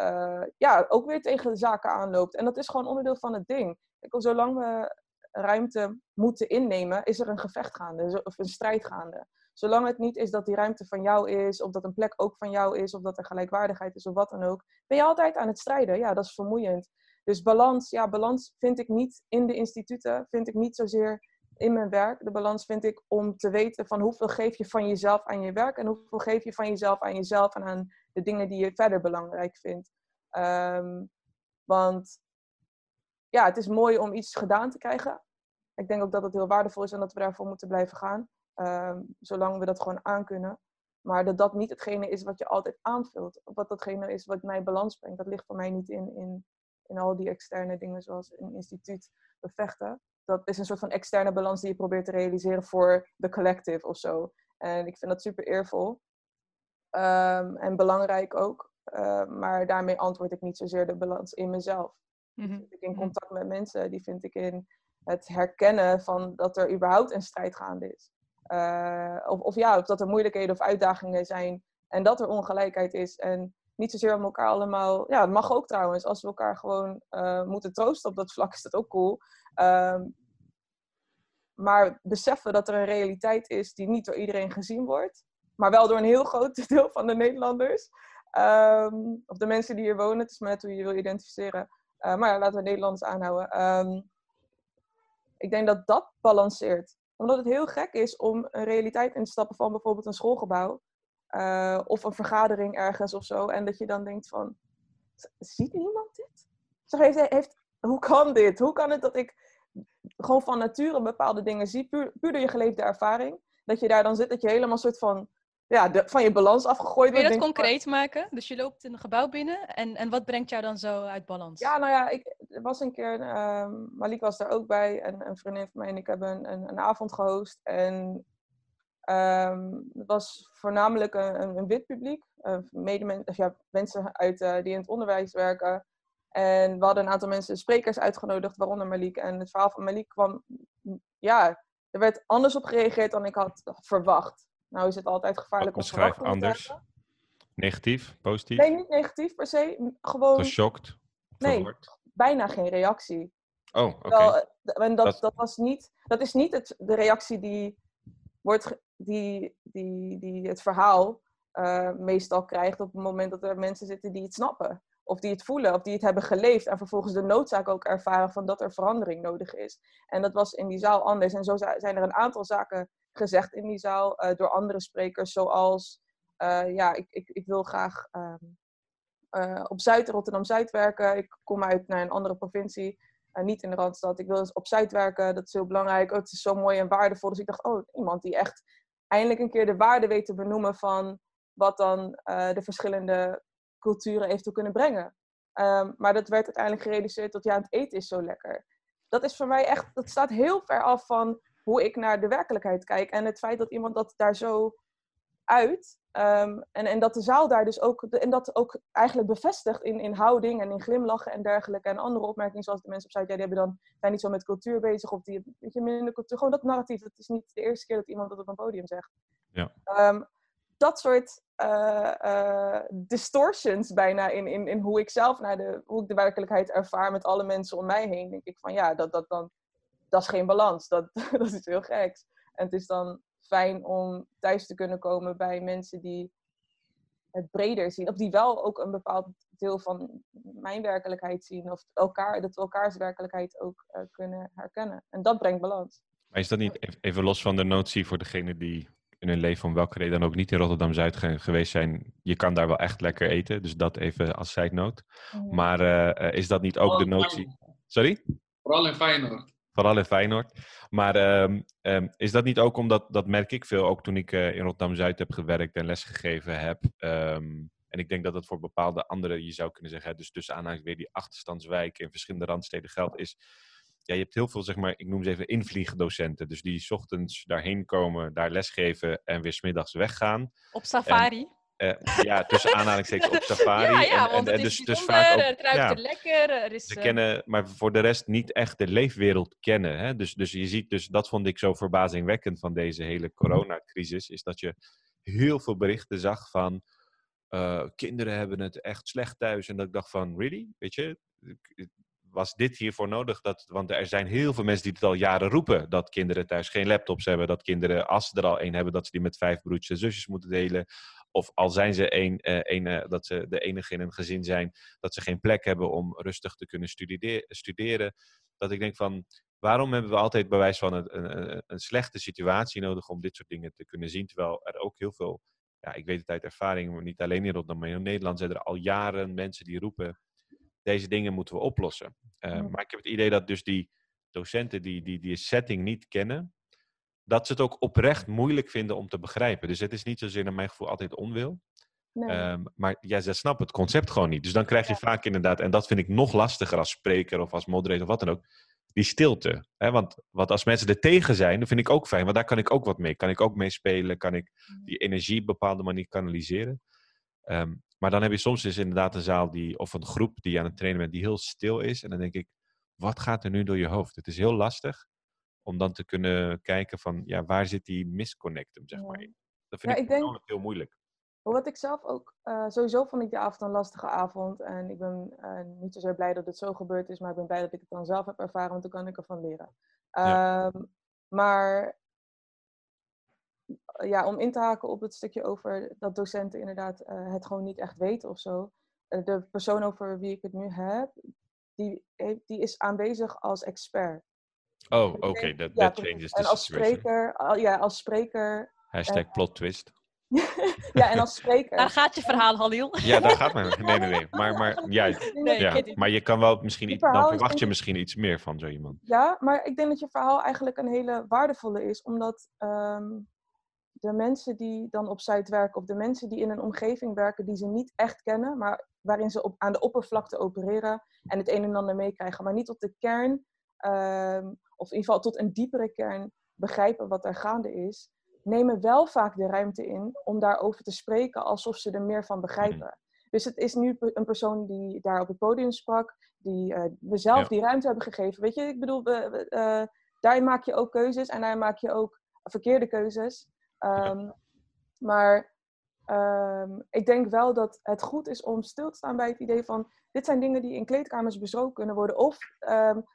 uh, ja, ook weer tegen de zaken aanloopt. En dat is gewoon onderdeel van het ding. Kijk, zolang we ruimte moeten innemen, is er een gevecht gaande, of een strijd gaande. Zolang het niet is dat die ruimte van jou is, of dat een plek ook van jou is, of dat er gelijkwaardigheid is, of wat dan ook, ben je altijd aan het strijden. Ja, dat is vermoeiend. Dus balans, ja, balans vind ik niet in de instituten, vind ik niet zozeer in mijn werk. De balans vind ik om te weten van hoeveel geef je van jezelf aan je werk en hoeveel geef je van jezelf aan jezelf en aan de dingen die je verder belangrijk vindt. Um, want ja, het is mooi om iets gedaan te krijgen. Ik denk ook dat het heel waardevol is en dat we daarvoor moeten blijven gaan. Um, zolang we dat gewoon aankunnen. Maar dat dat niet hetgene is wat je altijd aanvult. Of wat datgene is wat mij balans brengt. Dat ligt voor mij niet in, in, in al die externe dingen zoals een instituut bevechten. Dat is een soort van externe balans die je probeert te realiseren voor de collective of zo. En ik vind dat super eervol. Um, en belangrijk ook. Uh, maar daarmee antwoord ik niet zozeer de balans in mezelf. Mm -hmm. ik in contact met mensen, die vind ik in het herkennen van dat er überhaupt een strijd gaande is. Uh, of, of, ja, of dat er moeilijkheden of uitdagingen zijn En dat er ongelijkheid is. En niet zozeer om elkaar allemaal. Ja, het mag ook trouwens. Als we elkaar gewoon uh, moeten troosten op dat vlak, is dat ook cool. Um, maar beseffen dat er een realiteit is die niet door iedereen gezien wordt. Maar wel door een heel groot deel van de Nederlanders. Um, of de mensen die hier wonen. Het is maar hoe je wil identificeren. Uh, maar ja, laten we Nederlanders aanhouden. Um, ik denk dat dat balanceert. Omdat het heel gek is om een realiteit in te stappen van bijvoorbeeld een schoolgebouw. Uh, of een vergadering ergens of zo. En dat je dan denkt van, ziet niemand dit? Zeg, heeft, heeft, hoe kan dit? Hoe kan het dat ik gewoon van nature bepaalde dingen zie, puur, puur door je geleefde ervaring? Dat je daar dan zit, dat je helemaal soort van ja, de, van je balans afgegooid wordt. Kun je dat concreet maken? Dus je loopt in een gebouw binnen en, en wat brengt jou dan zo uit balans? Ja, nou ja, ik, er was een keer, um, Malik was daar ook bij en een vriendin van mij en ik hebben een, een, een avond gehost. En um, het was voornamelijk een, een wit publiek, uh, of ja, mensen uit, uh, die in het onderwijs werken. En we hadden een aantal mensen, sprekers uitgenodigd, waaronder Malik. En het verhaal van Malik kwam, ja, er werd anders op gereageerd dan ik had verwacht. Nou is het altijd gevaarlijk om Beschrijf anders. Negatief, positief? Nee, niet negatief per se. Gewoon... Geschokt? Nee, bijna geen reactie. Oh, oké. Okay. Eh, en dat, dat... was niet... Dat is niet het, de reactie die, wordt, die, die, die het verhaal uh, meestal krijgt op het moment dat er mensen zitten die het snappen. Of die het voelen, of die het hebben geleefd. En vervolgens de noodzaak ook ervaren van dat er verandering nodig is. En dat was in die zaal anders. En zo zijn er een aantal zaken gezegd in die zaal uh, door andere sprekers, zoals uh, ja, ik, ik, ik wil graag um, uh, op Zuid, Rotterdam-Zuid werken. Ik kom uit naar een andere provincie, niet in de Randstad. Ik wil dus op Zuid werken, dat is heel belangrijk. Oh, het is zo mooi en waardevol. Dus ik dacht, oh, iemand die echt eindelijk een keer de waarde weet te benoemen van wat dan de verschillende culturen eventueel kunnen brengen. Um, maar dat werd uiteindelijk gereduceerd tot ja, het eten is zo lekker. Dat is voor mij echt, dat staat heel ver af van hoe ik naar de werkelijkheid kijk. En het feit dat iemand dat daar zo uit. Um, en, en dat de zaal daar dus ook, en dat ook eigenlijk bevestigt in, in houding en in glimlachen en dergelijke. En andere opmerkingen zoals de mensen op ja, die hebben dan, zijn niet zo met cultuur bezig of die weet je, minder cultuur. Gewoon dat narratief, het is niet de eerste keer dat iemand dat op een podium zegt. Ja. Um, dat soort uh, uh, distortions bijna in, in, in hoe ik zelf naar de, hoe ik de werkelijkheid ervaar met alle mensen om mij heen. Denk ik van ja, dat, dat, dan, dat is geen balans. Dat, dat is heel geks. En het is dan fijn om thuis te kunnen komen bij mensen die het breder zien. Of die wel ook een bepaald deel van mijn werkelijkheid zien. Of elkaar, dat we elkaars werkelijkheid ook uh, kunnen herkennen. En dat brengt balans. Maar is dat niet, even los van de notie voor degene die in hun leven om welke reden dan ook niet in Rotterdam-Zuid geweest zijn, je kan daar wel echt lekker eten. Dus dat even als zijnoot. Mm. Maar uh, is dat niet ook de notie... Sorry? Vooral in Feyenoord. Vooral in Feyenoord. Maar um, um, is dat niet ook omdat, dat merk ik veel, ook toen ik uh, in Rotterdam-Zuid heb gewerkt en lesgegeven heb. Um, en ik denk dat dat voor bepaalde andere, je zou kunnen zeggen, dus tussen aanhalingswijzen weer die achterstandswijken in verschillende randsteden geldt, is ja, je hebt heel veel, zeg maar, ik noem ze even invliegdocenten. Dus die ochtends daarheen komen, daar lesgeven en weer smiddags weggaan. Op safari? Uh, ja, tussen aanhalingstekens op safari. ja, en, en, dus, dus vaak ook, het ruikt ja, er lekker. Er is, ze uh... kennen, maar voor de rest niet echt de leefwereld kennen. Hè? Dus, dus je ziet, dus dat vond ik zo verbazingwekkend van deze hele coronacrisis, is dat je heel veel berichten zag van uh, kinderen hebben het echt slecht thuis. En dat ik dacht van, really? Weet je, was dit hiervoor nodig? Dat, want er zijn heel veel mensen die het al jaren roepen. Dat kinderen thuis geen laptops hebben. Dat kinderen, als ze er al één hebben, dat ze die met vijf broertjes en zusjes moeten delen. Of al zijn ze één, eh, eh, dat ze de enige in een gezin zijn, dat ze geen plek hebben om rustig te kunnen studeren. Dat ik denk van, waarom hebben we altijd bewijs van een, een, een slechte situatie nodig om dit soort dingen te kunnen zien? Terwijl er ook heel veel, ja, ik weet het uit ervaring, maar niet alleen in Rotterdam, maar in Nederland zijn er al jaren mensen die roepen deze dingen moeten we oplossen. Uh, Maar ik heb het idee dat dus die docenten die, die die setting niet kennen, dat ze het ook oprecht moeilijk vinden om te begrijpen. Dus het is niet zozeer naar mijn gevoel altijd onwil. Nee. Um, maar ja, ze snappen het concept gewoon niet. Dus dan krijg je ja. vaak inderdaad, en dat vind ik nog lastiger als spreker of als moderator of wat dan ook, die stilte. Hè? Want wat als mensen er tegen zijn, dat vind ik ook fijn, want daar kan ik ook wat mee. Kan ik ook mee spelen, kan ik die energie op een bepaalde manier kanaliseren. Um, maar dan heb je soms dus inderdaad een zaal die, of een groep die aan het trainen bent, die heel stil is. En dan denk ik, wat gaat er nu door je hoofd? Het is heel lastig om dan te kunnen kijken van, ja, waar zit die misconnectum, zeg maar, in. Dat vind ja, ik, ik denk, heel moeilijk. Wat ik zelf ook, uh, sowieso vond ik die avond een lastige avond. En ik ben uh, niet zozeer blij dat het zo gebeurd is, maar ik ben blij dat ik het dan zelf heb ervaren, want toen kan ik ervan leren. Ja. Um, maar ja, om in te haken op het stukje over dat docenten inderdaad uh, het gewoon niet echt weten of zo. de persoon over wie ik het nu heb, die, die is aanwezig als expert. Oh, oké, okay. that, ja, changes the En als spreker, ja, als spreker... Hashtag plot twist. ja, en als spreker. Daar gaat je verhaal, Halil. Ja, daar gaat mijn. Nee, nee, nee. Maar, maar, ja, nee, ja. maar je kan wel misschien iets. Dan verwacht je misschien iets meer van zo iemand. Ja, maar ik denk dat je verhaal eigenlijk een hele waardevolle is, omdat um, de mensen die dan op site werken, of de mensen die in een omgeving werken die ze niet echt kennen, maar waarin ze op, aan de oppervlakte opereren en het een en ander meekrijgen, maar niet tot de kern, um, of in ieder geval tot een diepere kern begrijpen wat er gaande is nemen wel vaak de ruimte in om daarover te spreken alsof ze er meer van begrijpen. Mhm. Dus het is nu een persoon die daar op het podium sprak, die uh, we zelf die ruimte hebben gegeven. Weet je, ik bedoel, we, uh, daarin maak je ook keuzes en daarin maak je ook verkeerde keuzes. Um, Maar um, ik denk wel dat het goed is om stil te staan bij het idee van: dit zijn dingen die in kleedkamers besproken kunnen worden. Of um,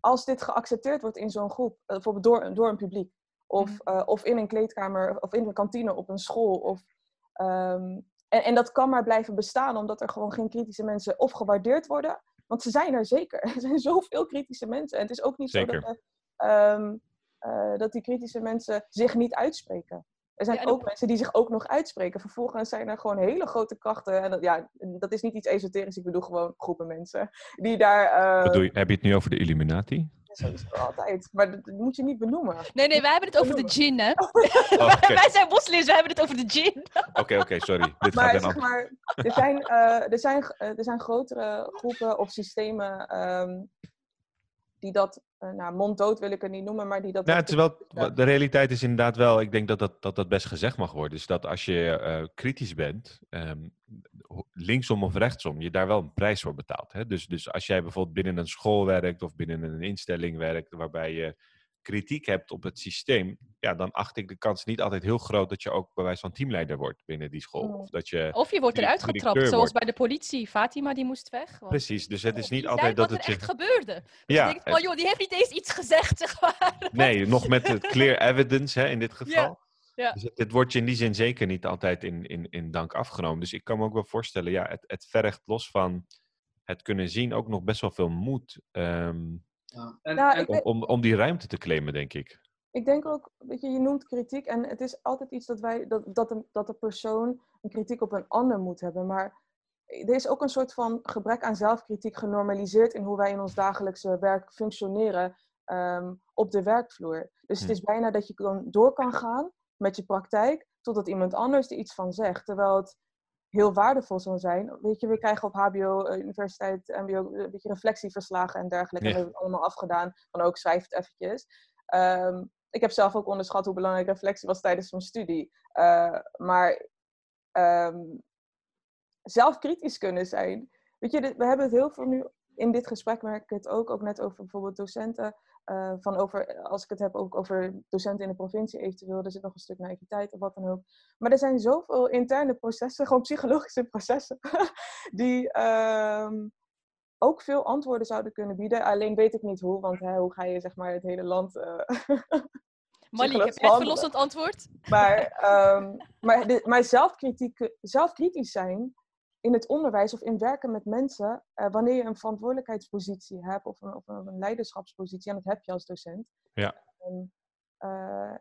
als dit geaccepteerd wordt in zo'n groep, uh, bijvoorbeeld door, door een publiek. Of, uh, of in een kleedkamer, of in een kantine op een school. Of, um, en, en dat kan maar blijven bestaan, omdat er gewoon geen kritische mensen of gewaardeerd worden. Want ze zijn er zeker. Er zijn zoveel kritische mensen. En het is ook niet zeker. zo dat, um, uh, dat die kritische mensen zich niet uitspreken. Er zijn ja, ook mensen die zich ook nog uitspreken. Vervolgens zijn er gewoon hele grote krachten. En dat, ja, dat is niet iets esoterisch. Ik bedoel gewoon groepen mensen. Die daar... Uh... Je, heb je het nu over de Illuminati? Sowieso altijd. Maar dat, moet je niet benoemen. Nee, nee, wij hebben het over de djinn, hè? Oh, okay. wij zijn moslims, we hebben het over de djinn. Oké, oké, okay, sorry. Dit maar, gaat zeg maar, er zijn, uh, er, zijn, uh, er zijn grotere groepen of systemen um, die dat, uh, nou, monddood wil ik het niet noemen, maar die dat... Ja, het is wel, de realiteit is inderdaad wel, ik denk dat dat, dat, dat best gezegd mag worden, is dat als je uh, kritisch bent, um, linksom of rechtsom, je daar wel een prijs voor betaalt. Hè? Dus, dus als jij bijvoorbeeld binnen een school werkt of binnen een instelling werkt, waarbij je kritiek hebt op het systeem, ja, dan acht ik de kans niet altijd heel groot dat je ook bij wijze van teamleider wordt binnen die school. Of, dat je of je wordt eruit getrapt, zoals bij de politie. Fatima die moest weg. Want... Precies, dus het is niet altijd dat het... je... echt gebeurde. Dus ja, denk van, joh, die heeft niet eens iets gezegd, zeg maar. Nee, nog met het clear evidence hè, in dit geval. Ja. Ja. Dus het, wordt je in die zin zeker niet altijd in, in, in dank afgenomen. Dus ik kan me ook wel voorstellen, ja, het, het vergt los van het kunnen zien ook nog best wel veel moed. Um, ja. En, nou, en... Om, om, om die ruimte te claimen, denk ik ik denk ook, weet je, je noemt kritiek en het is altijd iets dat wij, dat, dat, de, dat de persoon een kritiek op een ander moet hebben. Maar er is ook een soort van gebrek aan zelfkritiek genormaliseerd in hoe wij in ons dagelijkse werk functioneren um, op de werkvloer. Dus het hm. is bijna dat je dan door kan gaan met je praktijk totdat iemand anders er iets van zegt. Terwijl het heel waardevol zal zijn. Weet je, we krijgen op HBO, uh, universiteit, MBO, een beetje reflectieverslagen en dergelijke. Ja. En we hebben het allemaal afgedaan. Van ook schrijf het eventjes. Um, ik heb zelf ook onderschat hoe belangrijk reflectie was tijdens mijn studie. Uh, maar um, zelf kritisch kunnen zijn. Weet je, we hebben het heel veel nu in dit gesprek, merk ik het ook, ook net over bijvoorbeeld docenten. Uh, van over, als ik het heb ook over docenten in de provincie eventueel, er zit nog een stuk naïviteit of wat dan ook. Maar er zijn zoveel interne processen, gewoon psychologische processen, die um, ook veel antwoorden zouden kunnen bieden. Alleen weet ik niet hoe, want hè, hoe ga je zeg maar het hele land... Uh, Malik, heb jij het verlossend antwoord? Maar, um, maar, de, maar zelfkritiek, zelfkritisch zijn in het onderwijs of in werken met mensen, uh, wanneer je een verantwoordelijkheidspositie hebt of een, of een, leiderschapspositie, en dat heb je als docent, ja. um, uh,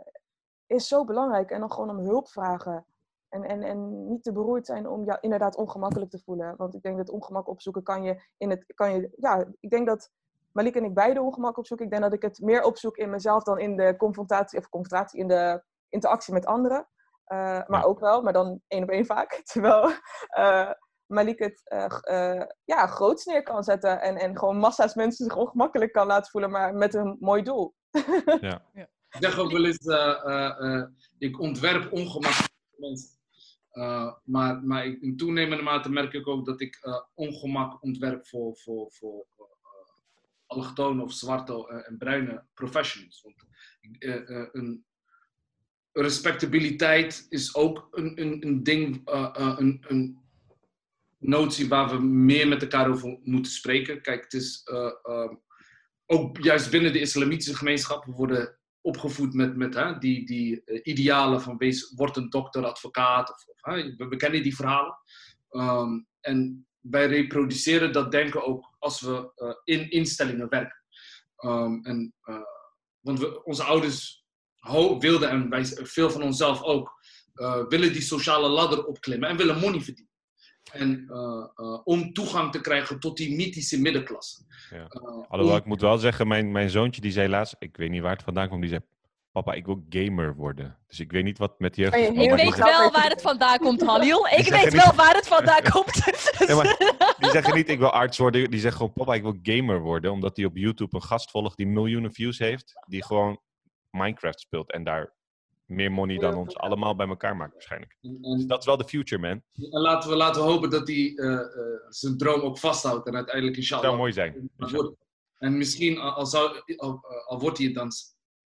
is zo belangrijk. En dan gewoon om hulp vragen. En, en, en niet te beroerd zijn om jou inderdaad ongemakkelijk te voelen. Want ik denk dat ongemak opzoeken kan je in het. Kan je, ja, ik denk dat Malik en ik beide ongemak opzoeken. Ik denk dat ik het meer opzoek in mezelf dan in de confrontatie, of confrontatie in de interactie met anderen. Uh, maar ja. ook wel, maar dan één op één vaak. Terwijl uh, Malik het uh, ja, groots neer kan zetten en, en gewoon massa's mensen zich ongemakkelijk kan laten voelen, maar met een mooi doel. ja. ja. Ik zeg ook wel eens, ik ontwerp ongemakkelijke mensen. Uh, maar, maar in toenemende mate merk ik ook dat ik uh, ongemak ontwerp voor, voor, voor uh, allochtone of zwarte en bruine professionals. Want een, respectabiliteit is ook een, een, een ding, uh, uh, een, een notie waar we meer met elkaar over moeten spreken. Kijk, het is uh, ook juist binnen de islamitische gemeenschap, we worden opgevoed met, met hè, die, die idealen van wees, word een dokter, advocaat. Of, of we, we, kennen die verhalen. Um, en wij reproduceren dat denken ook als we in instellingen werken. Um, en, want we, onze ouders wilden, en wij, veel van onszelf ook, willen die sociale ladder opklimmen en willen money verdienen. En uh, uh, om toegang te krijgen tot die mythische middenklasse. Ja. Alhoewel, om... ik moet wel zeggen, mijn, mijn zoontje die zei laatst, ik weet niet waar het vandaan komt, die zei, papa, ik wil gamer worden. Dus ik weet niet wat met jeugd... Ik weet wel waar het vandaan komt, Halil. Ik weet wel waar het vandaan komt. Ja, maar die zeggen niet, ik wil arts worden. Die zeggen gewoon, papa, ik wil gamer worden. Omdat hij op YouTube een gast volgt die miljoenen views heeft. Die gewoon Minecraft speelt en daar meer money dan ons allemaal bij elkaar maakt waarschijnlijk. Dus dat is wel de future, man. En laten we, laten we hopen dat hij uh, uh, zijn droom ook vasthoudt en uiteindelijk inshallah... Dat zou mooi zijn. En misschien, al, zou, al, al, wordt hij het dan,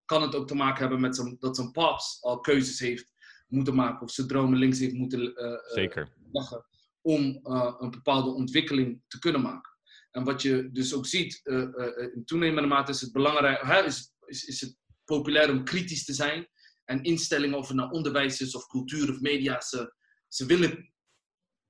kan het ook te maken hebben met zijn, dat zijn paps al keuzes heeft moeten maken of zijn dromen links heeft moeten uh, Zeker. leggen om een bepaalde ontwikkeling te kunnen maken. En wat je dus ook ziet, in toenemende mate is het belangrijk, is, is, is het populair om kritisch te zijn. En instellingen, of het nou onderwijs is of cultuur of media, ze, ze willen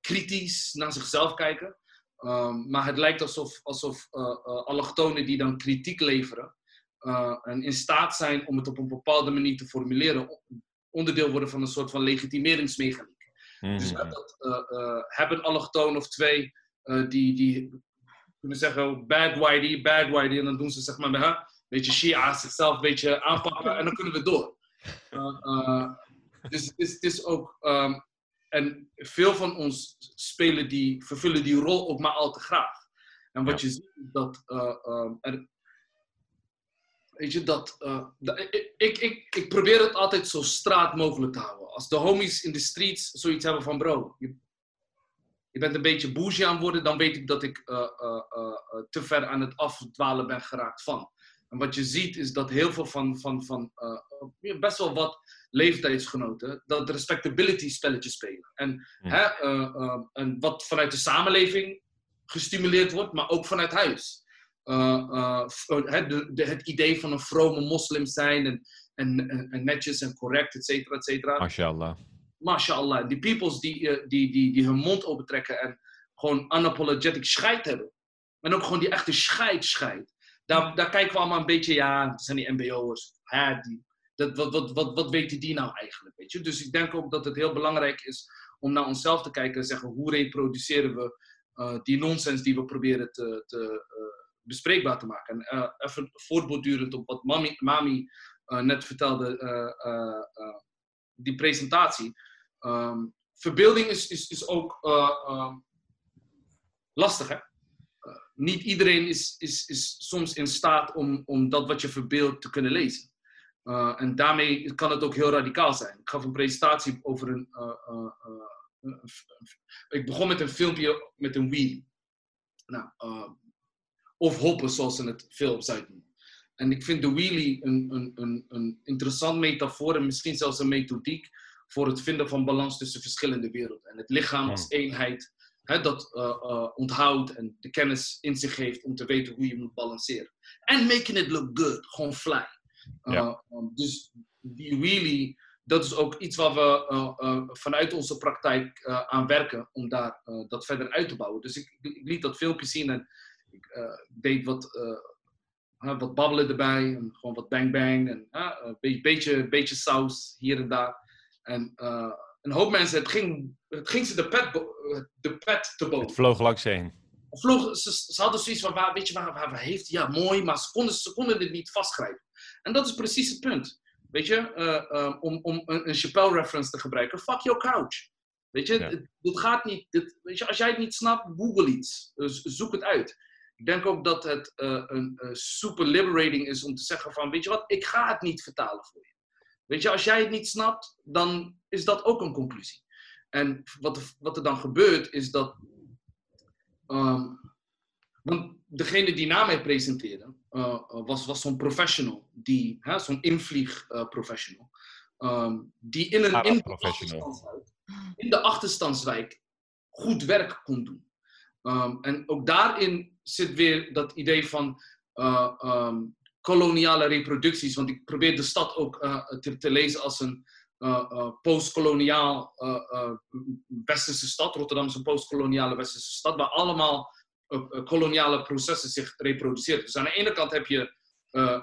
kritisch naar zichzelf kijken. Um, maar het lijkt alsof, alsof uh, uh, allochtonen die dan kritiek leveren uh, en in staat zijn om het op een bepaalde manier te formuleren, onderdeel worden van een soort van legitimeringsmechaniek. Mm. Dus dat, hebben allochtonen of twee die, die kunnen zeggen bad whitey, bad whitey, en dan doen ze zeg maar met beetje Shia zichzelf een beetje aanpakken en dan kunnen we door. Uh, uh, dus het is, het is ook. Um, en veel van ons spelen die, vervullen die rol ook maar al te graag. En wat je ziet is dat. Uh, um, er, weet je, dat. dat ik, ik, ik, ik, probeer het altijd zo straat mogelijk te houden. Als de homies in de streets zoiets hebben van: bro, je, je bent een beetje bougie aan het worden, dan weet ik dat ik te ver aan het afdwalen ben geraakt van. En wat je ziet is dat heel veel van, van, van uh, best wel wat leeftijdsgenoten dat respectability spelletjes spelen. En, hè, uh, uh, en wat vanuit de samenleving gestimuleerd wordt, maar ook vanuit huis. De, de, het idee van een vrome moslim zijn en, en, en, netjes en correct, et cetera, et cetera. Mashallah. Mashallah. Die peoples die, die, die, die hun mond opentrekken en gewoon unapologetic scheid hebben. En ook gewoon die echte scheid scheid daar, kijken we allemaal een beetje, ja, dat zijn die MBO'ers. Hè, die, wat, wat, wat, wat weten die nou eigenlijk? Weet je? Dus ik denk ook dat het heel belangrijk is om naar onszelf te kijken en zeggen hoe reproduceren we uh, die nonsens die we proberen te, te uh, bespreekbaar te maken. En uh, even voortbordurend op wat Mami, Mami net vertelde, die presentatie. Um, verbeelding is, is, is ook lastig, hè? Niet iedereen is, is, is soms in staat om, om dat wat je verbeeldt te kunnen lezen. Uh, en daarmee kan het ook heel radicaal zijn. Ik gaf een presentatie over een. Uh, uh, ik begon met een filmpje met een wheel. Nou, of hoppen, zoals ze het veel op noemen. En ik vind de wheelie een, een, een, een interessant metafoor en misschien zelfs een methodiek voor het vinden van balans tussen verschillende werelden. En het lichaam als eenheid hè, dat uh, onthoudt en de kennis in zich heeft om te weten hoe je moet balanceren. En making it look good, gewoon fly. Ja. Um, dus die really, dat is ook iets waar we vanuit onze praktijk aan werken om daar dat verder uit te bouwen. Dus ik, ik liet dat filmpje zien en ik deed wat wat babbelen erbij. En gewoon wat bang bang. En uh, een beetje, beetje saus hier en daar. En uh, een hoop mensen, het ging, het ging ze de pet, de pet te boven. Het vloog langs heen. Vloog, ze, ze, hadden zoiets van, waar, weet je waar, waar, waar heeft Ja, mooi, maar ze konden, ze konden dit niet vastgrijpen. En dat is precies het punt. Weet je, uh, uh, om, om een, een Chappelle-reference te gebruiken. Fuck your couch. Weet je, ja. dit, gaat niet. Dit, weet je, als jij het niet snapt, google iets. Dus zoek het uit. Ik denk ook dat het uh, een super liberating is om te zeggen van, weet je wat, ik ga het niet vertalen voor je. Weet je, als jij het niet snapt, dan is dat ook een conclusie. En wat er, wat er dan gebeurt, is dat. Um, want degene die na mij presenteerde, uh, was, was zo'n professional, die, zo'n invliegprofessional. ehm, die in, een, in, de achterstandswijk, in de achterstandswijk goed werk kon doen. Ehm, en ook daarin zit weer dat idee van uh, um, koloniale reproducties. Want ik probeer de stad ook uh, te, lezen als een uh, postkoloniaal westerse stad. Rotterdam is een postkoloniale westerse stad, waar allemaal koloniale processen zich reproduceren. Dus aan de ene kant heb je,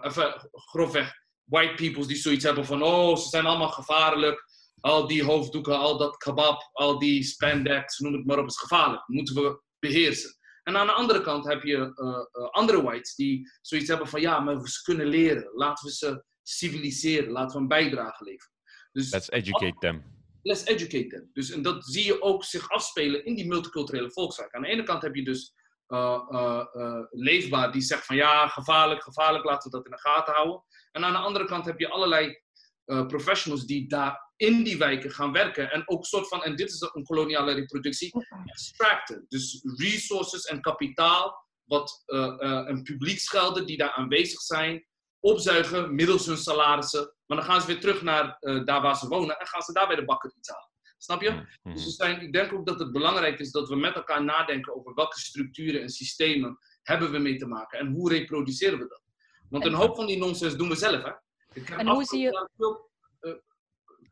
even grofweg, white peoples die zoiets hebben van, oh, ze zijn allemaal gevaarlijk. Al die hoofddoeken, al dat kebab, al die spandex, noem het maar op, is gevaarlijk. moeten we beheersen. En aan de andere kant heb je uh, uh, andere whites die zoiets hebben van ja, maar we kunnen leren. Laten we ze civiliseren. Laten we een bijdrage leveren. Dus let's educate them. Let's educate them. Dus, en dat zie je ook zich afspelen in die multiculturele volkszaak. Aan de ene kant heb je dus uh, leefbaar die zegt van ja, gevaarlijk, gevaarlijk, laten we dat in de gaten houden. En aan de andere kant heb je allerlei professionals die daar in die wijken gaan werken. En ook soort van, en dit is een koloniale reproductie, extracten. Dus resources en kapitaal, wat uh, uh, een publieksgelden die daar aanwezig zijn, opzuigen middels hun salarissen. Maar dan gaan ze weer terug naar uh, daar waar ze wonen en gaan ze daar bij de bakker iets halen. Snap je? Mm-hmm. Dus zijn, ik denk ook dat het belangrijk is dat we met elkaar nadenken over welke structuren en systemen hebben we mee te maken en hoe reproduceren we dat. Want een hoop van die nonsens doen we zelf. Hè? en hoe zie je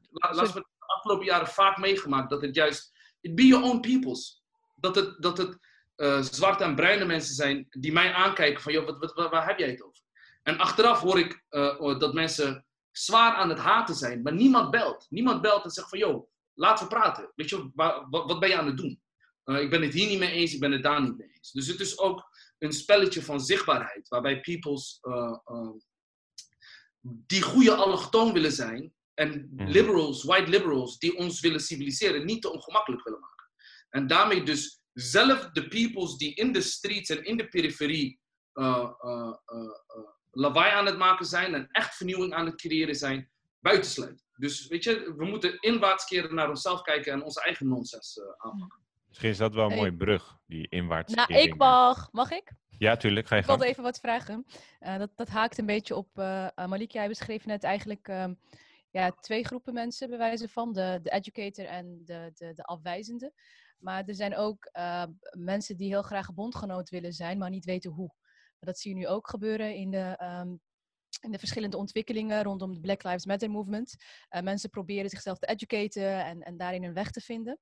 laten we de afgelopen jaren vaak meegemaakt dat het juist, it be your own peoples. Dat het, dat het uh, zwarte en bruine mensen zijn die mij aankijken van, joh, wat, wat, waar, heb jij het over? En achteraf hoor ik uh, dat mensen zwaar aan het haten zijn, maar niemand belt. Niemand belt en zegt van, joh, laten we praten. Weet je, wat, wat ben je aan het doen? Uh, ik ben het hier niet mee eens, ik ben het daar niet mee eens. Dus het is ook een spelletje van zichtbaarheid, waarbij peoples die goede allochtoon willen zijn, en mhm. liberals, white liberals, die ons willen civiliseren, niet te ongemakkelijk willen maken. En daarmee dus zelf de peoples die in de streets en in de periferie uh, uh, uh, lawaai aan het maken zijn en echt vernieuwing aan het creëren zijn, buitensluiten. Dus weet je, we moeten inwaarts keren naar onszelf kijken en onze eigen nonsens aanpakken. Misschien is dat wel een mooie brug, die inwaarts Nou, ik mag. Mag ik? Ja, tuurlijk. Ga je ik wilde even wat vragen. dat, dat haakt een beetje op, Malik, jij beschreef net eigenlijk ehm, ja, twee groepen mensen, bij wijze van. De, de educator en de, de, de afwijzende. Maar er zijn ook uh, mensen die heel graag bondgenoot willen zijn, maar niet weten hoe. Dat zie je nu ook gebeuren in de, um, in de verschillende ontwikkelingen rondom de Black Lives Matter movement. Uh, mensen proberen zichzelf te educaten en, en daarin een weg te vinden.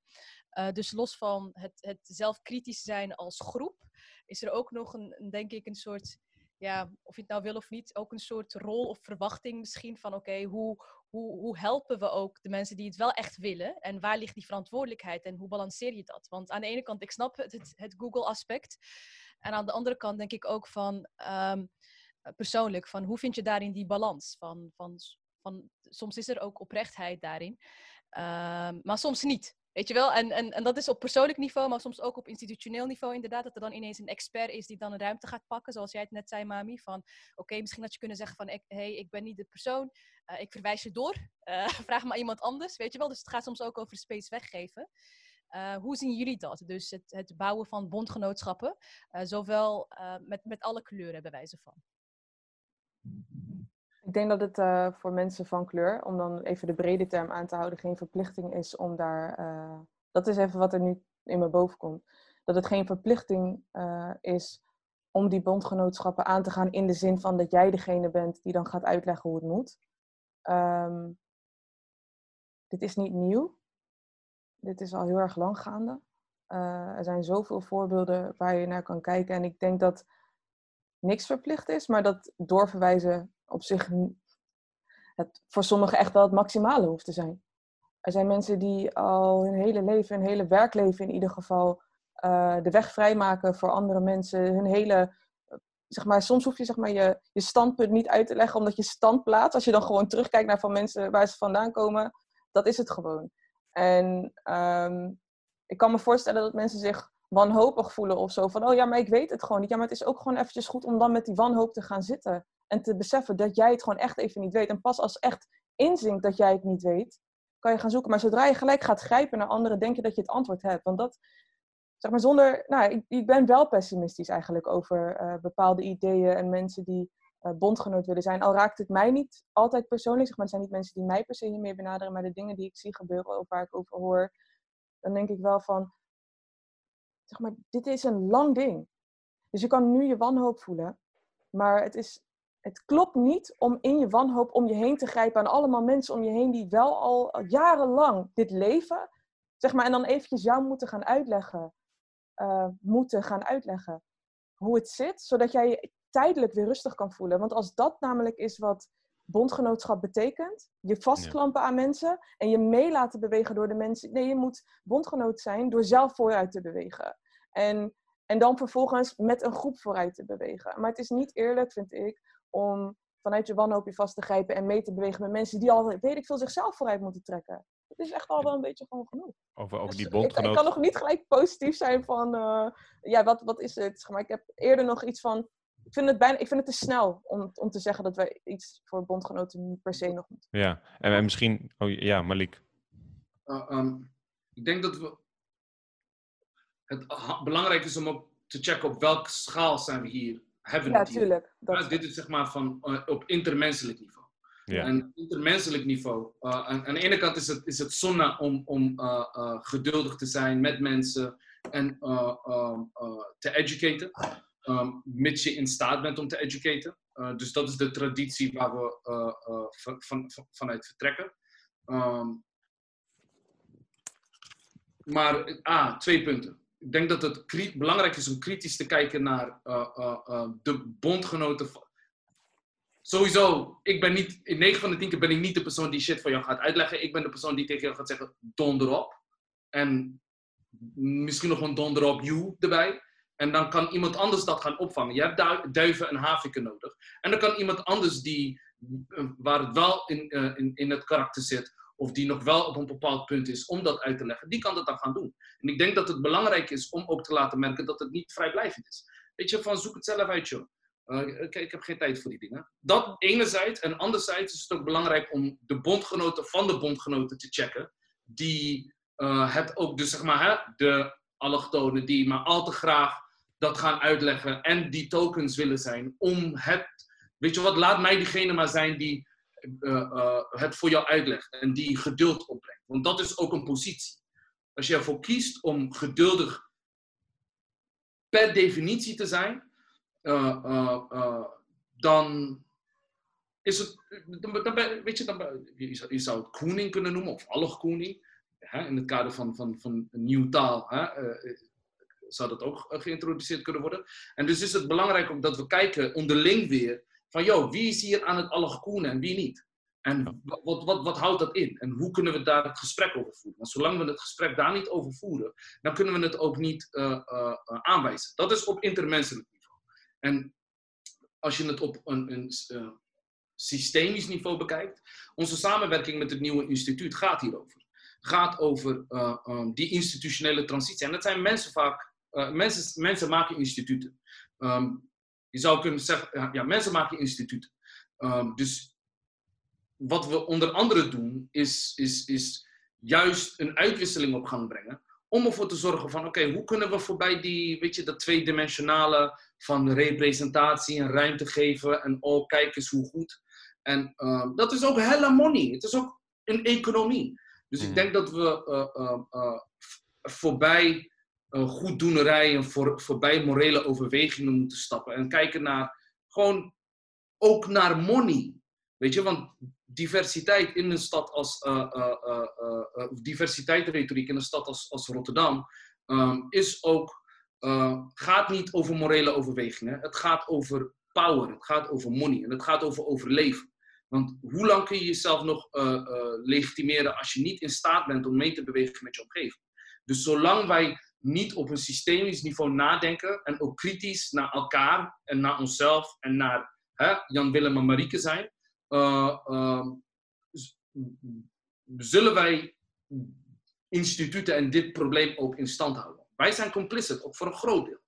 Uh, dus los van het, het zelf kritisch zijn als groep, is er ook nog een, denk ik, een soort ja, of je het nou wil of niet, ook een soort rol of verwachting misschien van oké, hoe, hoe, hoe helpen we ook de mensen die het wel echt willen? En waar ligt die verantwoordelijkheid en hoe balanceer je dat? Want aan de ene kant, ik snap het, het, Google-aspect. En aan de andere kant denk ik ook van um, persoonlijk, van hoe vind je daarin die balans? Van, van, van, soms is er ook oprechtheid daarin, um, maar soms niet. Weet je wel? En, en, en dat is op persoonlijk niveau, maar soms ook op institutioneel niveau inderdaad. Dat er dan ineens een expert is die dan een ruimte gaat pakken. Zoals jij het net zei, Mami. Van oké, misschien had je kunnen zeggen van hey, ik ben niet de persoon. Uh, ik verwijs je door. Uh, vraag maar iemand anders. Weet je wel? Dus het gaat soms ook over space weggeven. Uh, hoe zien jullie dat? Dus het, het bouwen van bondgenootschappen. zowel met, met alle kleuren bij wijze van. Ik denk dat het uh, voor mensen van kleur, om dan even de brede term aan te houden, geen verplichting is om daar. Uh, dat is even wat er nu in me boven komt. Dat het geen verplichting uh, is om die bondgenootschappen aan te gaan in de zin van dat jij degene bent die dan gaat uitleggen hoe het moet. Um, dit is niet nieuw. Dit is al heel erg lang gaande. er zijn zoveel voorbeelden waar je naar kan kijken. En ik denk dat niks verplicht is, maar dat doorverwijzen op zich het voor sommigen echt wel het maximale hoeft te zijn. Er zijn mensen die al hun hele leven, hun hele werkleven in ieder geval, uh, de weg vrijmaken voor andere mensen. Hun hele, zeg maar, soms hoef je zeg maar, je, je standpunt niet uit te leggen omdat je standplaats, als je dan gewoon terugkijkt naar van mensen waar ze vandaan komen, dat is het gewoon. En um, ik kan me voorstellen dat mensen zich wanhopig voelen of zo. Van, oh ja, maar ik weet het gewoon niet. Ja, maar het is ook gewoon eventjes goed om dan met die wanhoop te gaan zitten. En te beseffen dat jij het gewoon echt even niet weet. En pas als echt inzinkt dat jij het niet weet, kan je gaan zoeken. Maar zodra je gelijk gaat grijpen naar anderen, denk je dat je het antwoord hebt. Want dat, zeg maar zonder, nou, ik, ik ben wel pessimistisch eigenlijk over uh, bepaalde ideeën en mensen die bondgenoot willen zijn. Al raakt het mij niet altijd persoonlijk, zeg maar, het zijn niet mensen die mij per se hiermee benaderen, maar de dingen die ik zie gebeuren, of waar ik over hoor, dan denk ik wel van, zeg maar, dit is een lang ding. Dus je kan nu je wanhoop voelen, maar het, is, het klopt niet om in je wanhoop om je heen te grijpen aan allemaal mensen om je heen die wel al jarenlang dit leven, zeg maar, en dan eventjes jou moeten gaan uitleggen, uh, moeten gaan uitleggen hoe het zit, zodat jij je tijdelijk weer rustig kan voelen. Want als dat namelijk is wat bondgenootschap betekent, je vastklampen aan mensen en je mee laten bewegen door de mensen. Nee, je moet bondgenoot zijn door zelf vooruit te bewegen. En, en dan vervolgens met een groep vooruit te bewegen. Maar het is niet eerlijk, vind ik, om vanuit je wanhoop je vast te grijpen en mee te bewegen met mensen die al, weet ik veel, zichzelf vooruit moeten trekken. Het is echt al wel een beetje gewoon genoeg. Over, over Dus die ik, bondgenoot. ik kan nog niet gelijk positief zijn van, eh, ja, wat, wat is het? Maar ik heb eerder nog iets van, ik vind het, bijna, ik vind het te snel om, om te zeggen dat wij iets voor bondgenoten niet per se nog moeten. Ja, en, en misschien... Oh ja, Malik. Uh, um, ik denk dat we. Het belangrijk is om ook te checken op welke schaal zijn we hier. Hebben we Ja, het hier. tuurlijk. Ja, Dat, dit is zeg maar van, uh, op intermenselijk niveau. Ja. En intermenselijk niveau. uh, aan, aan de ene kant is het, is het zonne om, om uh, uh, geduldig te zijn met mensen en uh, te educaten. Um, mits je in staat bent om te educaten. Uh, dus dat is de traditie waar we uh, uh, van, van, van- vanuit vertrekken. Um, maar, ah, twee punten. Ik denk dat het belangrijk is om kritisch te kijken naar uh, uh, uh, de bondgenoten. Sowieso, ik ben niet, in 9 van de 10 keer ben ik niet de persoon die shit voor jou gaat uitleggen. Ik ben de persoon die tegen jou gaat zeggen, donder op. En misschien nog een donder op you erbij. En dan kan iemand anders dat gaan opvangen. Je hebt du- duiven en haviken nodig. En dan kan iemand anders die, eh, waar het wel in, eh, in, in het karakter zit, of die nog wel op een bepaald punt is om dat uit te leggen, die kan dat dan gaan doen. En ik denk dat het belangrijk is om ook te laten merken dat het niet vrijblijvend is. Weet je, van zoek het zelf uit, joh. Eh, ik, ik heb geen tijd voor die dingen. Dat enerzijds. En anderzijds is het ook belangrijk om de bondgenoten van de bondgenoten te checken. Die eh, het ook, dus zeg maar, hè, de allochtonen die maar al te graag dat gaan uitleggen en die tokens willen zijn om het, weet je wat, laat mij diegene maar zijn die het voor jou uitlegt en die geduld opbrengt. Want dat is ook een positie. Als je ervoor kiest om geduldig per definitie te zijn, eh, eh, eh, dan is het, dan, weet je, dan, je, zou, het koening kunnen noemen, of allochkoening, in het kader van, van, van een nieuwe taal, hè, eh, zou dat ook eh, geïntroduceerd kunnen worden. En dus is het belangrijk ook dat we kijken onderling weer, van joh, wie is hier aan het allochkoenen en wie niet? En wat, wat, wat, houdt dat in? En hoe kunnen we daar het gesprek over voeren? Want zolang we het gesprek daar niet over voeren, dan kunnen we het ook niet eh, eh, eh, aanwijzen. Dat is op intermenselijk niveau. En als je het op een, een systemisch niveau bekijkt, onze samenwerking met het nieuwe instituut gaat hierover. Gaat over eh, eh, die institutionele transitie. En dat zijn mensen vaak, mensen, mensen maken instituten. Ehm, je zou kunnen zeggen, ja, mensen maken instituten. Ehm, dus wat we onder andere doen, is, is, is juist een uitwisseling op gang brengen. Om ervoor te zorgen van, oké, hoe kunnen we voorbij die, weet je, dat tweedimensionale van representatie en ruimte geven. En oh, kijk eens hoe goed. En ehm, dat is ook hella money. Het is ook een economie. Dus Mhm. ik denk dat we eh, eh, eh, voorbij uh, goeddoenerij en voor, voorbij morele overwegingen moeten stappen. En kijken naar, gewoon ook naar money. Weet je, want diversiteit in een stad als, uh, in een stad als, als Rotterdam, um, is ook, gaat niet over morele overwegingen. Het gaat over power, het gaat over money en het gaat over overleven. Want hoe lang kun je jezelf nog legitimeren als je niet in staat bent om mee te bewegen met je omgeving? Dus zolang wij niet op een systemisch niveau nadenken en ook kritisch naar elkaar en naar onszelf en naar hè, Jan Willem en Marieke zijn, uh, uh, zullen wij instituten en dit probleem ook in stand houden. Wij zijn complicit, ook voor een groot deel.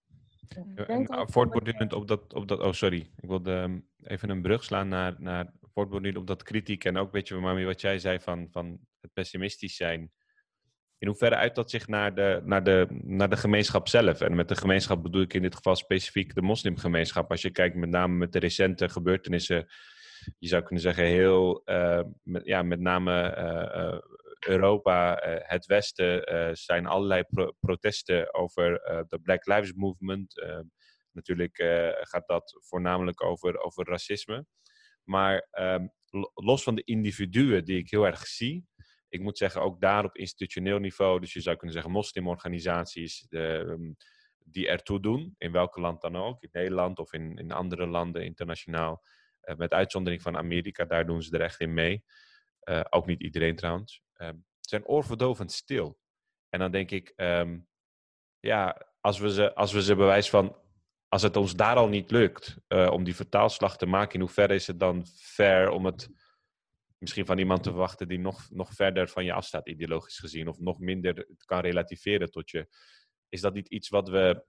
En voortbordurend op dat, op dat, oh sorry, ik wilde um, even een brug slaan naar, naar voortbordurend op dat kritiek en ook weet je maar wat jij zei van, van het pessimistisch zijn. In hoeverre uit dat zich naar de, naar, de, naar de gemeenschap zelf? En met de gemeenschap bedoel ik in dit geval specifiek de moslimgemeenschap. Als je kijkt met name met de recente gebeurtenissen, je zou kunnen zeggen heel, uh, met, ja, met name uh, Europa, het Westen, zijn allerlei protesten over de Black Lives Movement. natuurlijk gaat dat voornamelijk over, over racisme. Maar ehm, los van de individuen die ik heel erg zie, ik moet zeggen, ook daar op institutioneel niveau, dus je zou kunnen zeggen moslimorganisaties um, die ertoe doen, in welk land dan ook, in Nederland of in, in andere landen internationaal, uh, met uitzondering van Amerika, daar doen ze er echt in mee. Uh, ook niet iedereen trouwens. Um, zijn oorverdovend stil. En dan denk ik, um, ja, als we, ze, als we ze bewijs van, als het ons daar al niet lukt uh, om die vertaalslag te maken, in hoeverre is het dan fair om het misschien van iemand te verwachten die nog, nog verder van je afstaat, ideologisch gezien, of nog minder kan relativeren tot je. Is dat niet iets wat we,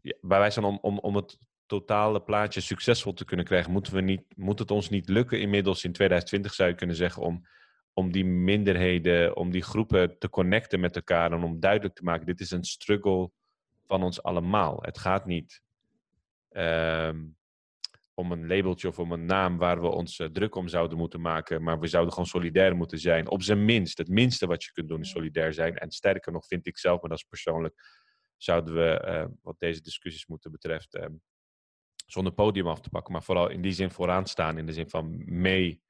ja, bij wijze om, om, om het totale plaatje succesvol te kunnen krijgen, moeten we niet, moet het ons niet lukken inmiddels in 2020 zou je kunnen zeggen om, om die minderheden, om die groepen te connecten met elkaar en om duidelijk te maken, dit is een struggle van ons allemaal. Het gaat niet um, om een labeltje of om een naam waar we ons uh, druk om zouden moeten maken. Maar we zouden gewoon solidair moeten zijn. Op zijn minst. Het minste wat je kunt doen is solidair zijn. En sterker nog vind ik zelf, maar dat is persoonlijk, zouden we, uh, wat deze discussies moeten betreft, uh, zonder podium af te pakken. Maar vooral in die zin vooraan staan. In de zin van mee,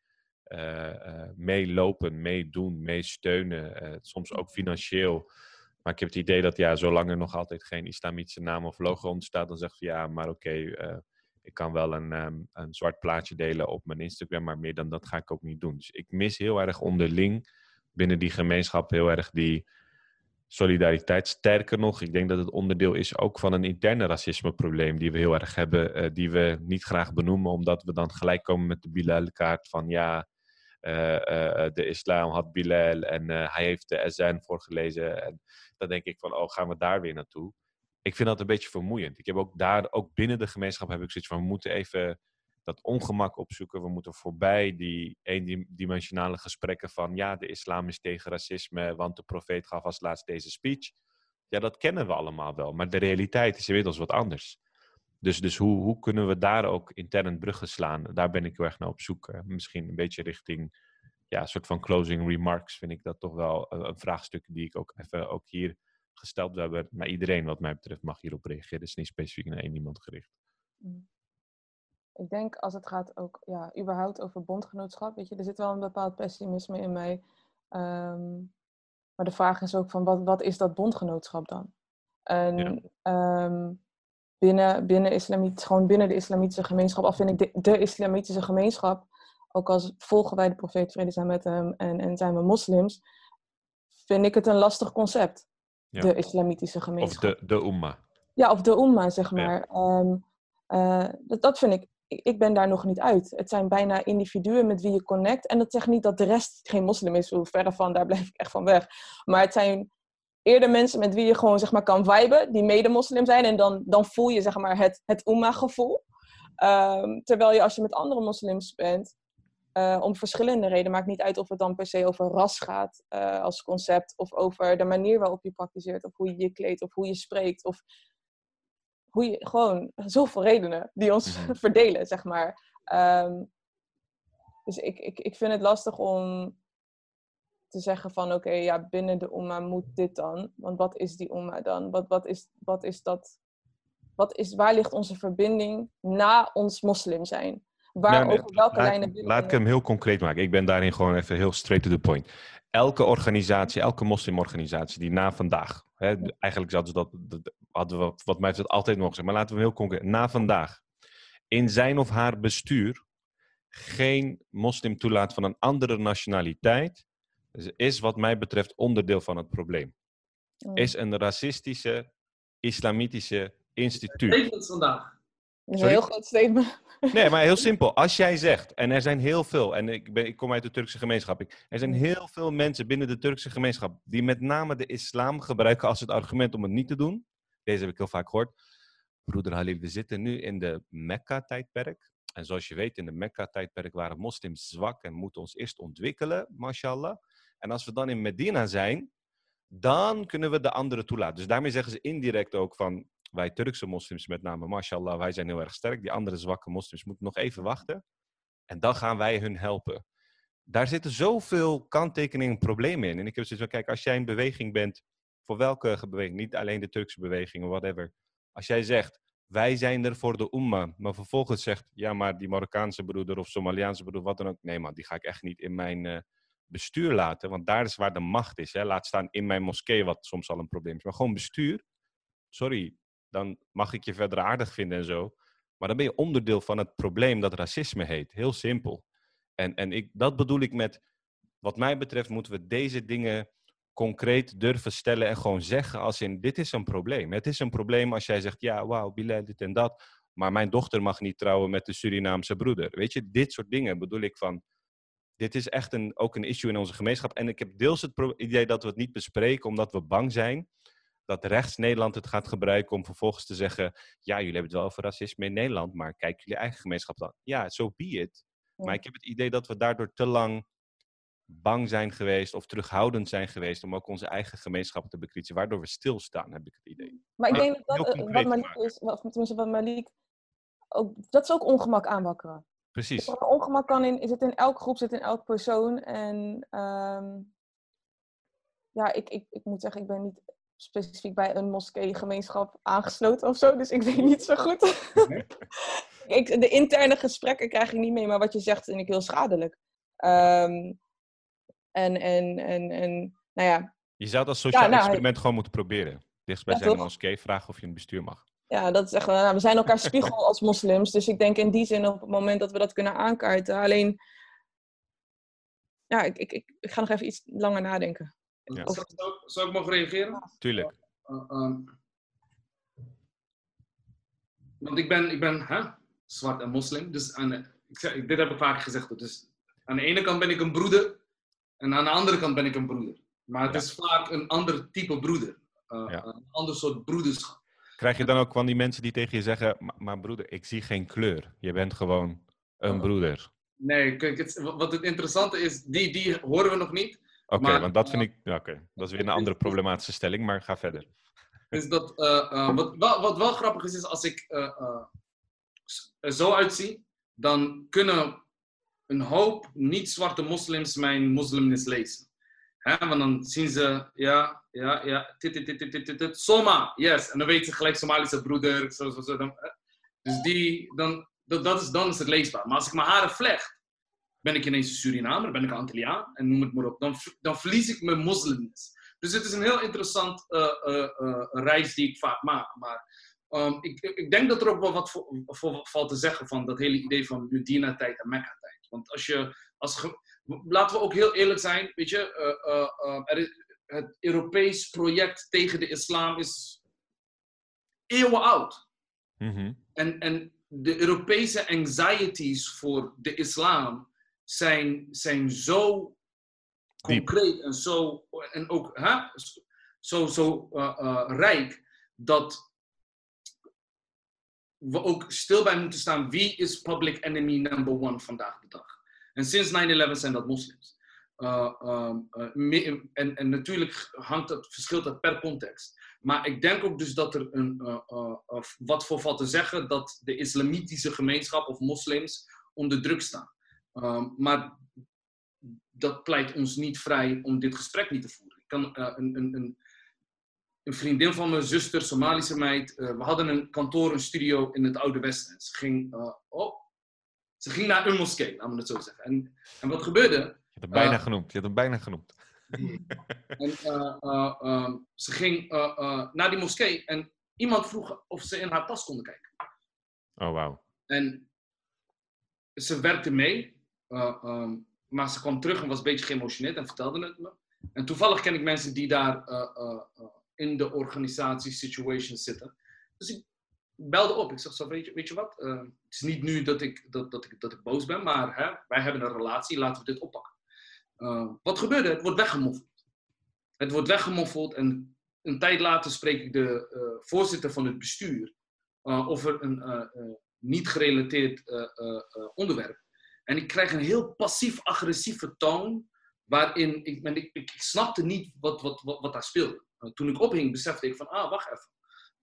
meelopen, meedoen, meesteunen. soms ook financieel. Maar ik heb het idee dat ja, zolang er nog altijd geen islamitische naam of logo ontstaat, dan zegt je ja, maar oké, ik kan wel een, ehm, een zwart plaatje delen op mijn Instagram, maar meer dan dat ga ik ook niet doen. Dus ik mis heel erg onderling binnen die gemeenschap heel erg die solidariteit. Sterker nog, ik denk dat het onderdeel is ook van een interne racismeprobleem die we heel erg hebben, uh, die we niet graag benoemen, omdat we dan gelijk komen met de Bilal-kaart van ja, uh, uh, de islam had Bilal en hij heeft de azan voorgelezen. En dan denk ik van, oh, gaan we daar weer naartoe? Ik vind dat een beetje vermoeiend. Ik heb ook daar, ook binnen de gemeenschap heb ik zoiets van, we moeten even dat ongemak opzoeken. We moeten voorbij die eendimensionale gesprekken van, ja, de islam is tegen racisme, want de profeet gaf als laatst deze speech. Ja, dat kennen we allemaal wel, maar de realiteit is inmiddels wat anders. Dus, dus hoe, hoe kunnen we daar ook intern bruggen slaan? Daar ben ik heel erg naar op zoek. Misschien een beetje richting, ja, een soort van closing remarks vind ik dat toch wel een, een vraagstuk die ik ook even ook hier gesteld we hebben. Maar iedereen wat mij betreft mag hierop reageren. Het is niet specifiek naar één iemand gericht. Mm. Ik denk als het gaat ook ja, überhaupt over bondgenootschap. Weet je, er zit wel een bepaald pessimisme in mij. Um, maar de vraag is ook van wat, wat is dat bondgenootschap dan? En ja. um, binnen, binnen, islamit, gewoon binnen de islamitische gemeenschap, al vind ik de, de islamitische gemeenschap, ook als volgen wij de profeet vrede zijn met hem en, en zijn we moslims, vind ik het een lastig concept de islamitische gemeenschap. Of de, de umma. Ja, of de umma, zeg maar. Ja. Um, dat, dat vind ik, ik ben daar nog niet uit. Het zijn bijna individuen met wie je connect. En dat zegt niet dat de rest geen moslim is, hoe verre van, daar blijf ik echt van weg. Maar het zijn eerder mensen met wie je gewoon zeg maar, kan viben, die mede-moslim zijn. En dan, dan voel je zeg maar, het, het umma-gevoel. Um, terwijl je als je met andere moslims bent, uh, om verschillende redenen. Maakt niet uit of het dan per se over ras gaat uh, als concept. Of over de manier waarop je praktiseert. Of hoe je je kleedt. Of hoe je spreekt. Of hoe je, gewoon zoveel redenen die ons mm-hmm. verdelen, zeg maar. Um, dus ik, ik, ik vind het lastig om te zeggen van oké, okay, ja, binnen de Umma moet dit dan. Want wat is die Umma dan? Wat, wat, is, wat is dat? Wat is, waar ligt onze verbinding na ons moslim zijn? Waar, over welke laat, lijnen... Laat ik hem heel concreet maken. Ik ben daarin gewoon even heel straight to the point. Elke organisatie, elke moslimorganisatie die na vandaag... Hè, eigenlijk zouden ze dat, dat, hadden we wat mij het altijd nog gezegd. Maar laten we hem heel concreet... Na vandaag in zijn of haar bestuur geen moslim toelaat van een andere nationaliteit... is wat mij betreft onderdeel van het probleem. Mm. Is een racistische, islamitische instituut. Dat vandaag. Een heel groot statement. Nee, maar heel simpel. Als jij zegt, en er zijn heel veel, en ik, ben, ik kom uit de Turkse gemeenschap, er zijn heel veel mensen binnen de Turkse gemeenschap die met name de islam gebruiken als het argument om het niet te doen. Deze heb ik heel vaak gehoord. Broeder Halil, we zitten nu in de Mekka-tijdperk. En zoals je weet, in de Mekka-tijdperk waren moslims zwak en moeten ons eerst ontwikkelen, mashallah. En als we dan in Medina zijn, dan kunnen we de anderen toelaten. Dus daarmee zeggen ze indirect ook van, wij Turkse moslims met name, mashallah, wij zijn heel erg sterk. Die andere zwakke moslims moeten nog even wachten. En dan gaan wij hun helpen. Daar zitten zoveel kanttekeningen en problemen in. En ik heb zoiets van, kijk, als jij een beweging bent, voor welke beweging, niet alleen de Turkse beweging of whatever. Als jij zegt, wij zijn er voor de umma, maar vervolgens zegt, ja, maar die Marokkaanse broeder of Somaliaanse broeder, wat dan ook. Nee man, die ga ik echt niet in mijn uh, bestuur laten, want daar is waar de macht is. Hè. Laat staan in mijn moskee, wat soms al een probleem is. Maar gewoon bestuur, sorry, dan mag ik je verder aardig vinden en zo. Maar dan ben je onderdeel van het probleem dat racisme heet. Heel simpel. En, en ik, dat bedoel ik met, wat mij betreft moeten we deze dingen concreet durven stellen en gewoon zeggen als in, dit is een probleem. Het is een probleem als jij zegt, ja, wauw, Bilal, dit en dat. Maar mijn dochter mag niet trouwen met de Surinaamse broeder. Weet je, dit soort dingen bedoel ik van, dit is echt een, ook een issue in onze gemeenschap. En ik heb deels het idee dat we het niet bespreken omdat we bang zijn dat rechts Nederland het gaat gebruiken om vervolgens te zeggen: Ja, jullie hebben het wel over racisme in Nederland, maar kijk jullie eigen gemeenschap dan. Ja, zo so be it. Maar ik heb het idee dat we daardoor te lang bang zijn geweest of terughoudend zijn geweest om ook onze eigen gemeenschap te bekrietsen, waardoor we stilstaan, heb ik het idee. Maar ik denk dat dat, wat Malik is, of tenminste wat Malik, ook, dat is ook ongemak aanwakkeren. Precies. ongemak kan in, zit in elke groep, zit in elk persoon. En um, ja, ik, ik, ik moet zeggen, ik ben niet specifiek bij een moskee-gemeenschap aangesloten of zo. Dus ik weet niet zo goed. ik, de interne gesprekken krijg ik niet mee, maar wat je zegt vind ik heel schadelijk. Um, en, en, en, en, nou ja. Je zou als sociaal nou, experiment gewoon moeten proberen. Dichtstbij ja, zijn moskee vragen of je een bestuur mag. Ja, dat is echt, nou, we zijn elkaar spiegel als moslims. Dus ik denk in die zin op het moment dat we dat kunnen aankaarten. Alleen, ja, ik, ik, ik, ik ga nog even iets langer nadenken. Ja. Zou, zou, ik mogen reageren? Tuurlijk. Uh, um, want ik ben, ik ben hè, zwart en moslim. Dus aan, ik, dit heb ik vaak gezegd. Dus aan de ene kant ben ik een broeder. En aan de andere kant ben ik een broeder. Maar het is vaak een ander type broeder. Uh, ja. Een ander soort broederschap. Krijg je dan ook van die mensen die tegen je zeggen: Maar, maar broeder, ik zie geen kleur. Je bent gewoon een broeder. Nee, kijk, het, wat het interessante is, die, die horen we nog niet. Oké, want dat vind ik. Ja, Oké, dat is weer een andere problematische stelling, maar ga verder. Is dat, uh, uh, wat, wat, wat, wel grappig is, is als ik er zo uitzie, dan kunnen een hoop niet-zwarte moslims mijn moslimnis lezen. Hè? Want dan zien ze, ja, ja, ja, dit, dit, dit, dit, dit, dit, Soma, yes. En dan weten ze gelijk Somalische broeder, zo, zo, zo. Dan, dus die, dan, dat, dat is, dan is het leesbaar. Maar als ik mijn haren vlecht, ben ik ineens een Surinamer, ben ik een Antilliaan en noem het maar op. Dan, dan verlies ik mijn moslimness. Dus het is een heel interessant uh, uh, uh, reis die ik vaak maak. Maar um, ik, ik, denk dat er ook wel wat voor, voor, valt te zeggen van dat hele idee van Medina-tijd en Mekka-tijd. Want als je, als laten we ook heel eerlijk zijn, weet je, er is, het Europees project tegen de islam is eeuwen oud. Mm -hmm. en, en de Europese anxieties voor de islam zijn, zijn zo concreet en, zo, en ook hè, zo, zo uh, uh, rijk dat we ook stil bij moeten staan. Wie is public enemy number one vandaag de dag? En sinds 9-11 zijn dat moslims. Uh, um, en, en natuurlijk hangt het, verschilt dat per context. Maar ik denk ook dus dat er een, wat voor valt te zeggen dat de islamitische gemeenschap of moslims onder druk staan. Um, maar dat pleit ons niet vrij om dit gesprek niet te voeren. Ik kan, uh, een, een, een, een, vriendin van mijn zuster, Somalische meid, uh, we hadden een kantoor, een studio in het Oude Westen. Ze ging, uh, oh, ze ging naar een moskee, laten we het zo zeggen. En, en wat gebeurde? Je hebt hem bijna genoemd. Je hebt hem bijna genoemd. en, um, ze ging naar die moskee en iemand vroeg of ze in haar tas konden kijken. Oh, wauw. En ze werkte mee uh, um, maar ze kwam terug en was een beetje geëmotioneerd en vertelde het me. En toevallig ken ik mensen die daar uh, uh, in de organisatie situation zitten. Dus ik belde op. Ik zeg zo, weet je, weet je wat? het is niet nu dat ik, dat, dat ik, dat ik boos ben, maar hè, wij hebben een relatie, laten we dit oppakken. wat gebeurde? Het wordt weggemoffeld. Het wordt weggemoffeld en een tijd later spreek ik de voorzitter van het bestuur over een niet gerelateerd onderwerp. En ik krijg een heel passief-agressieve toon waarin ik, ik, ik, snapte niet wat, wat, wat, daar speelde. toen ik ophing, besefte ik van, ah, wacht even.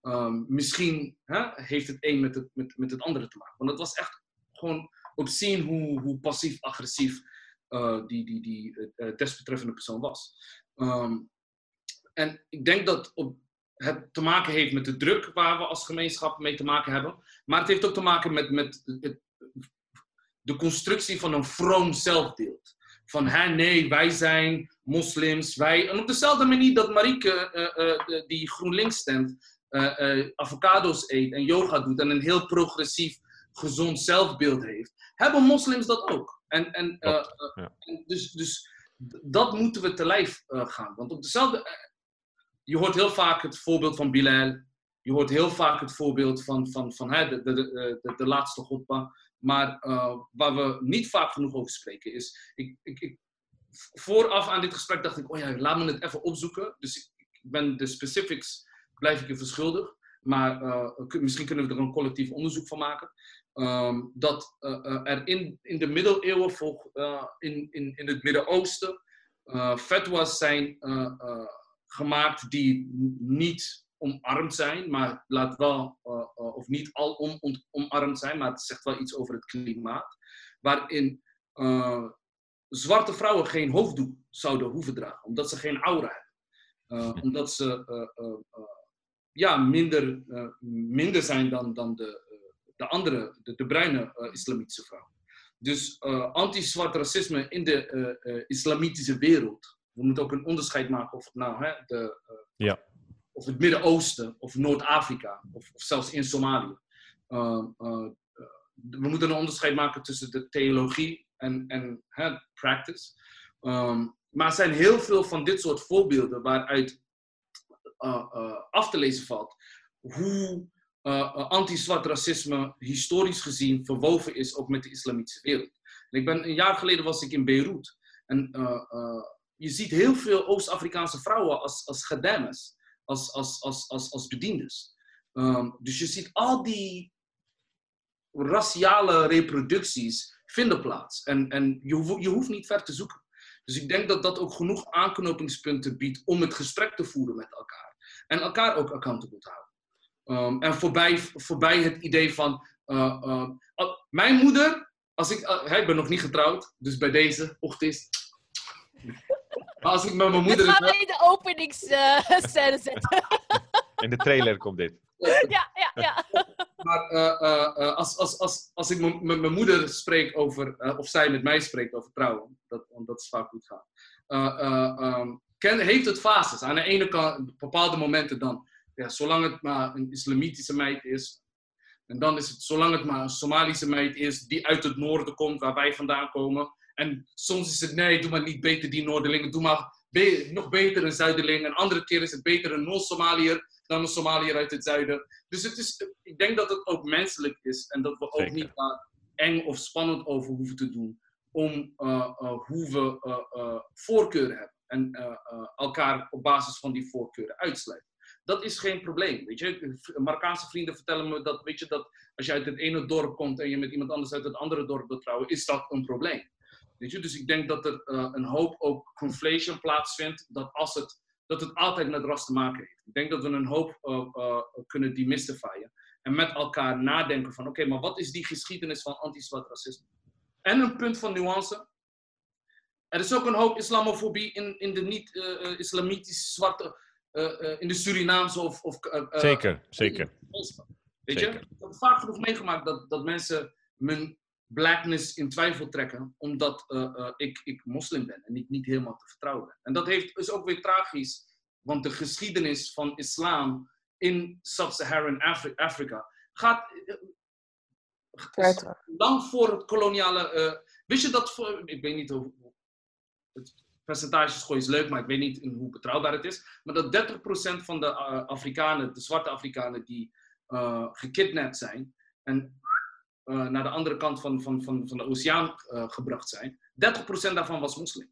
Ehm, misschien hè, heeft het een met het, met, met het andere te maken. Want het was echt gewoon zien hoe, hoe passief-agressief uh, die, die, die uh, desbetreffende persoon was. Ehm, en ik denk dat het te maken heeft met de druk waar we als gemeenschap mee te maken hebben. Maar het heeft ook te maken met, met het, de constructie van een vroom zelfbeeld. Van hè, nee, wij zijn moslims. Wij... En op dezelfde manier dat Marieke, uh, die GroenLinks stemt, avocado's eet en yoga doet en een heel progressief, gezond zelfbeeld heeft, hebben moslims dat ook. En, en, en dus, dus dat moeten we te lijf gaan. Want op dezelfde je hoort heel vaak het voorbeeld van Bilal. Je hoort heel vaak het voorbeeld van, van, van hè, de, de, de, de, laatste godpa. Maar uh, waar we niet vaak genoeg over spreken is... Ik, ik, ik, vooraf aan dit gesprek dacht ik, oh ja, laat me het even opzoeken. Dus ik, ben de specifics, blijf ik je verschuldigd. Maar uh, misschien kunnen we er een collectief onderzoek van maken. Um, dat uh, er in, in de middeleeuwen, volg, in, in, in het Midden-Oosten, fatwas zijn gemaakt die niet omarmd zijn, maar laat wel, uh, uh, of niet al om, om, omarmd zijn, maar het zegt wel iets over het klimaat. Waarin uh, zwarte vrouwen geen hoofddoek zouden hoeven dragen, omdat ze geen aura hebben. omdat ze ja, minder, minder zijn dan, dan de, de andere, de, de bruine islamitische vrouwen. Dus anti-zwart racisme in de islamitische wereld we moeten ook een onderscheid maken of het nou hè, de, ja. Of het Midden-Oosten of Noord-Afrika of, of, zelfs in Somalië. Uh, uh, we moeten een onderscheid maken tussen de theologie en, en hè, practice. Um, maar er zijn heel veel van dit soort voorbeelden waaruit af te lezen valt hoe anti-zwart racisme historisch gezien verwoven is ook met de islamitische wereld. En ik ben, een jaar geleden was ik in Beirut. En je ziet heel veel Oost-Afrikaanse vrouwen als, als als, als, als, als, als bediendes. Um, dus je ziet al die raciale reproducties vinden plaats. En, en je, je hoeft niet ver te zoeken. Dus ik denk dat dat ook genoeg aanknopingspunten biedt om het gesprek te voeren met elkaar. En elkaar ook accountable te houden. Um, en voorbij, voorbij het idee van. Uh, uh, mijn moeder, als ik, uh, ik ben nog niet getrouwd, dus bij deze ochtend maar als ik met mijn moeder... gaan we in de openingsscène zetten. In de trailer komt dit. Ja, ja, ja. Maar uh, uh, als, als, als, als ik met mijn moeder spreek over, of zij met mij spreekt over trouwen, dat, want dat is vaak goed gaat, um, ken, heeft het fases. Aan de ene kant, bepaalde momenten dan, ja, zolang het maar een islamitische meid is, en dan is het, zolang het maar een Somalische meid is die uit het noorden komt, waar wij vandaan komen, en soms is het nee, doe maar niet beter die Noorderling, doe maar nog beter een Zuiderling. En andere keer is het beter een Noord-Somaliër dan een Somaliër uit het zuiden. Dus het is, ik denk dat het ook menselijk is en dat we ook niet daar eng of spannend over hoeven te doen om uh, uh, hoe we uh, voorkeuren hebben en elkaar op basis van die voorkeuren uitsluiten. Dat is geen probleem. Weet je? Marokkaanse vrienden vertellen me dat, weet je, dat als je uit het ene dorp komt en je met iemand anders uit het andere dorp wilt trouwen, is dat een probleem. Weet je? Dus ik denk dat er uh, een hoop ook conflation plaatsvindt, dat, als het, dat het altijd met ras te maken heeft. Ik denk dat we een hoop uh, uh, kunnen demystifyen en met elkaar nadenken van oké, maar wat is die geschiedenis van anti-zwart racisme? En een punt van nuance. Er is ook een hoop islamofobie in, in de niet-islamitisch zwarte, in de Surinaamse of... of zeker, zeker. Weet je? Ik heb vaak genoeg meegemaakt dat, dat mensen mijn blackness in twijfel trekken, omdat uh, uh, ik, ik moslim ben en ik niet helemaal te vertrouwen ben. En dat heeft, is ook weer tragisch, want de geschiedenis van islam in Sub-Saharan Afri Afrika gaat uh, lang voor het koloniale. wist je dat voor, ik weet niet hoe. Het percentage is leuk, maar ik weet niet in hoe betrouwbaar het is. Maar dat 30% van de Afrikanen, de zwarte Afrikanen die gekidnapt zijn en uh, naar de andere kant van, van, van, van de oceaan uh, gebracht zijn, 30% daarvan was moslim.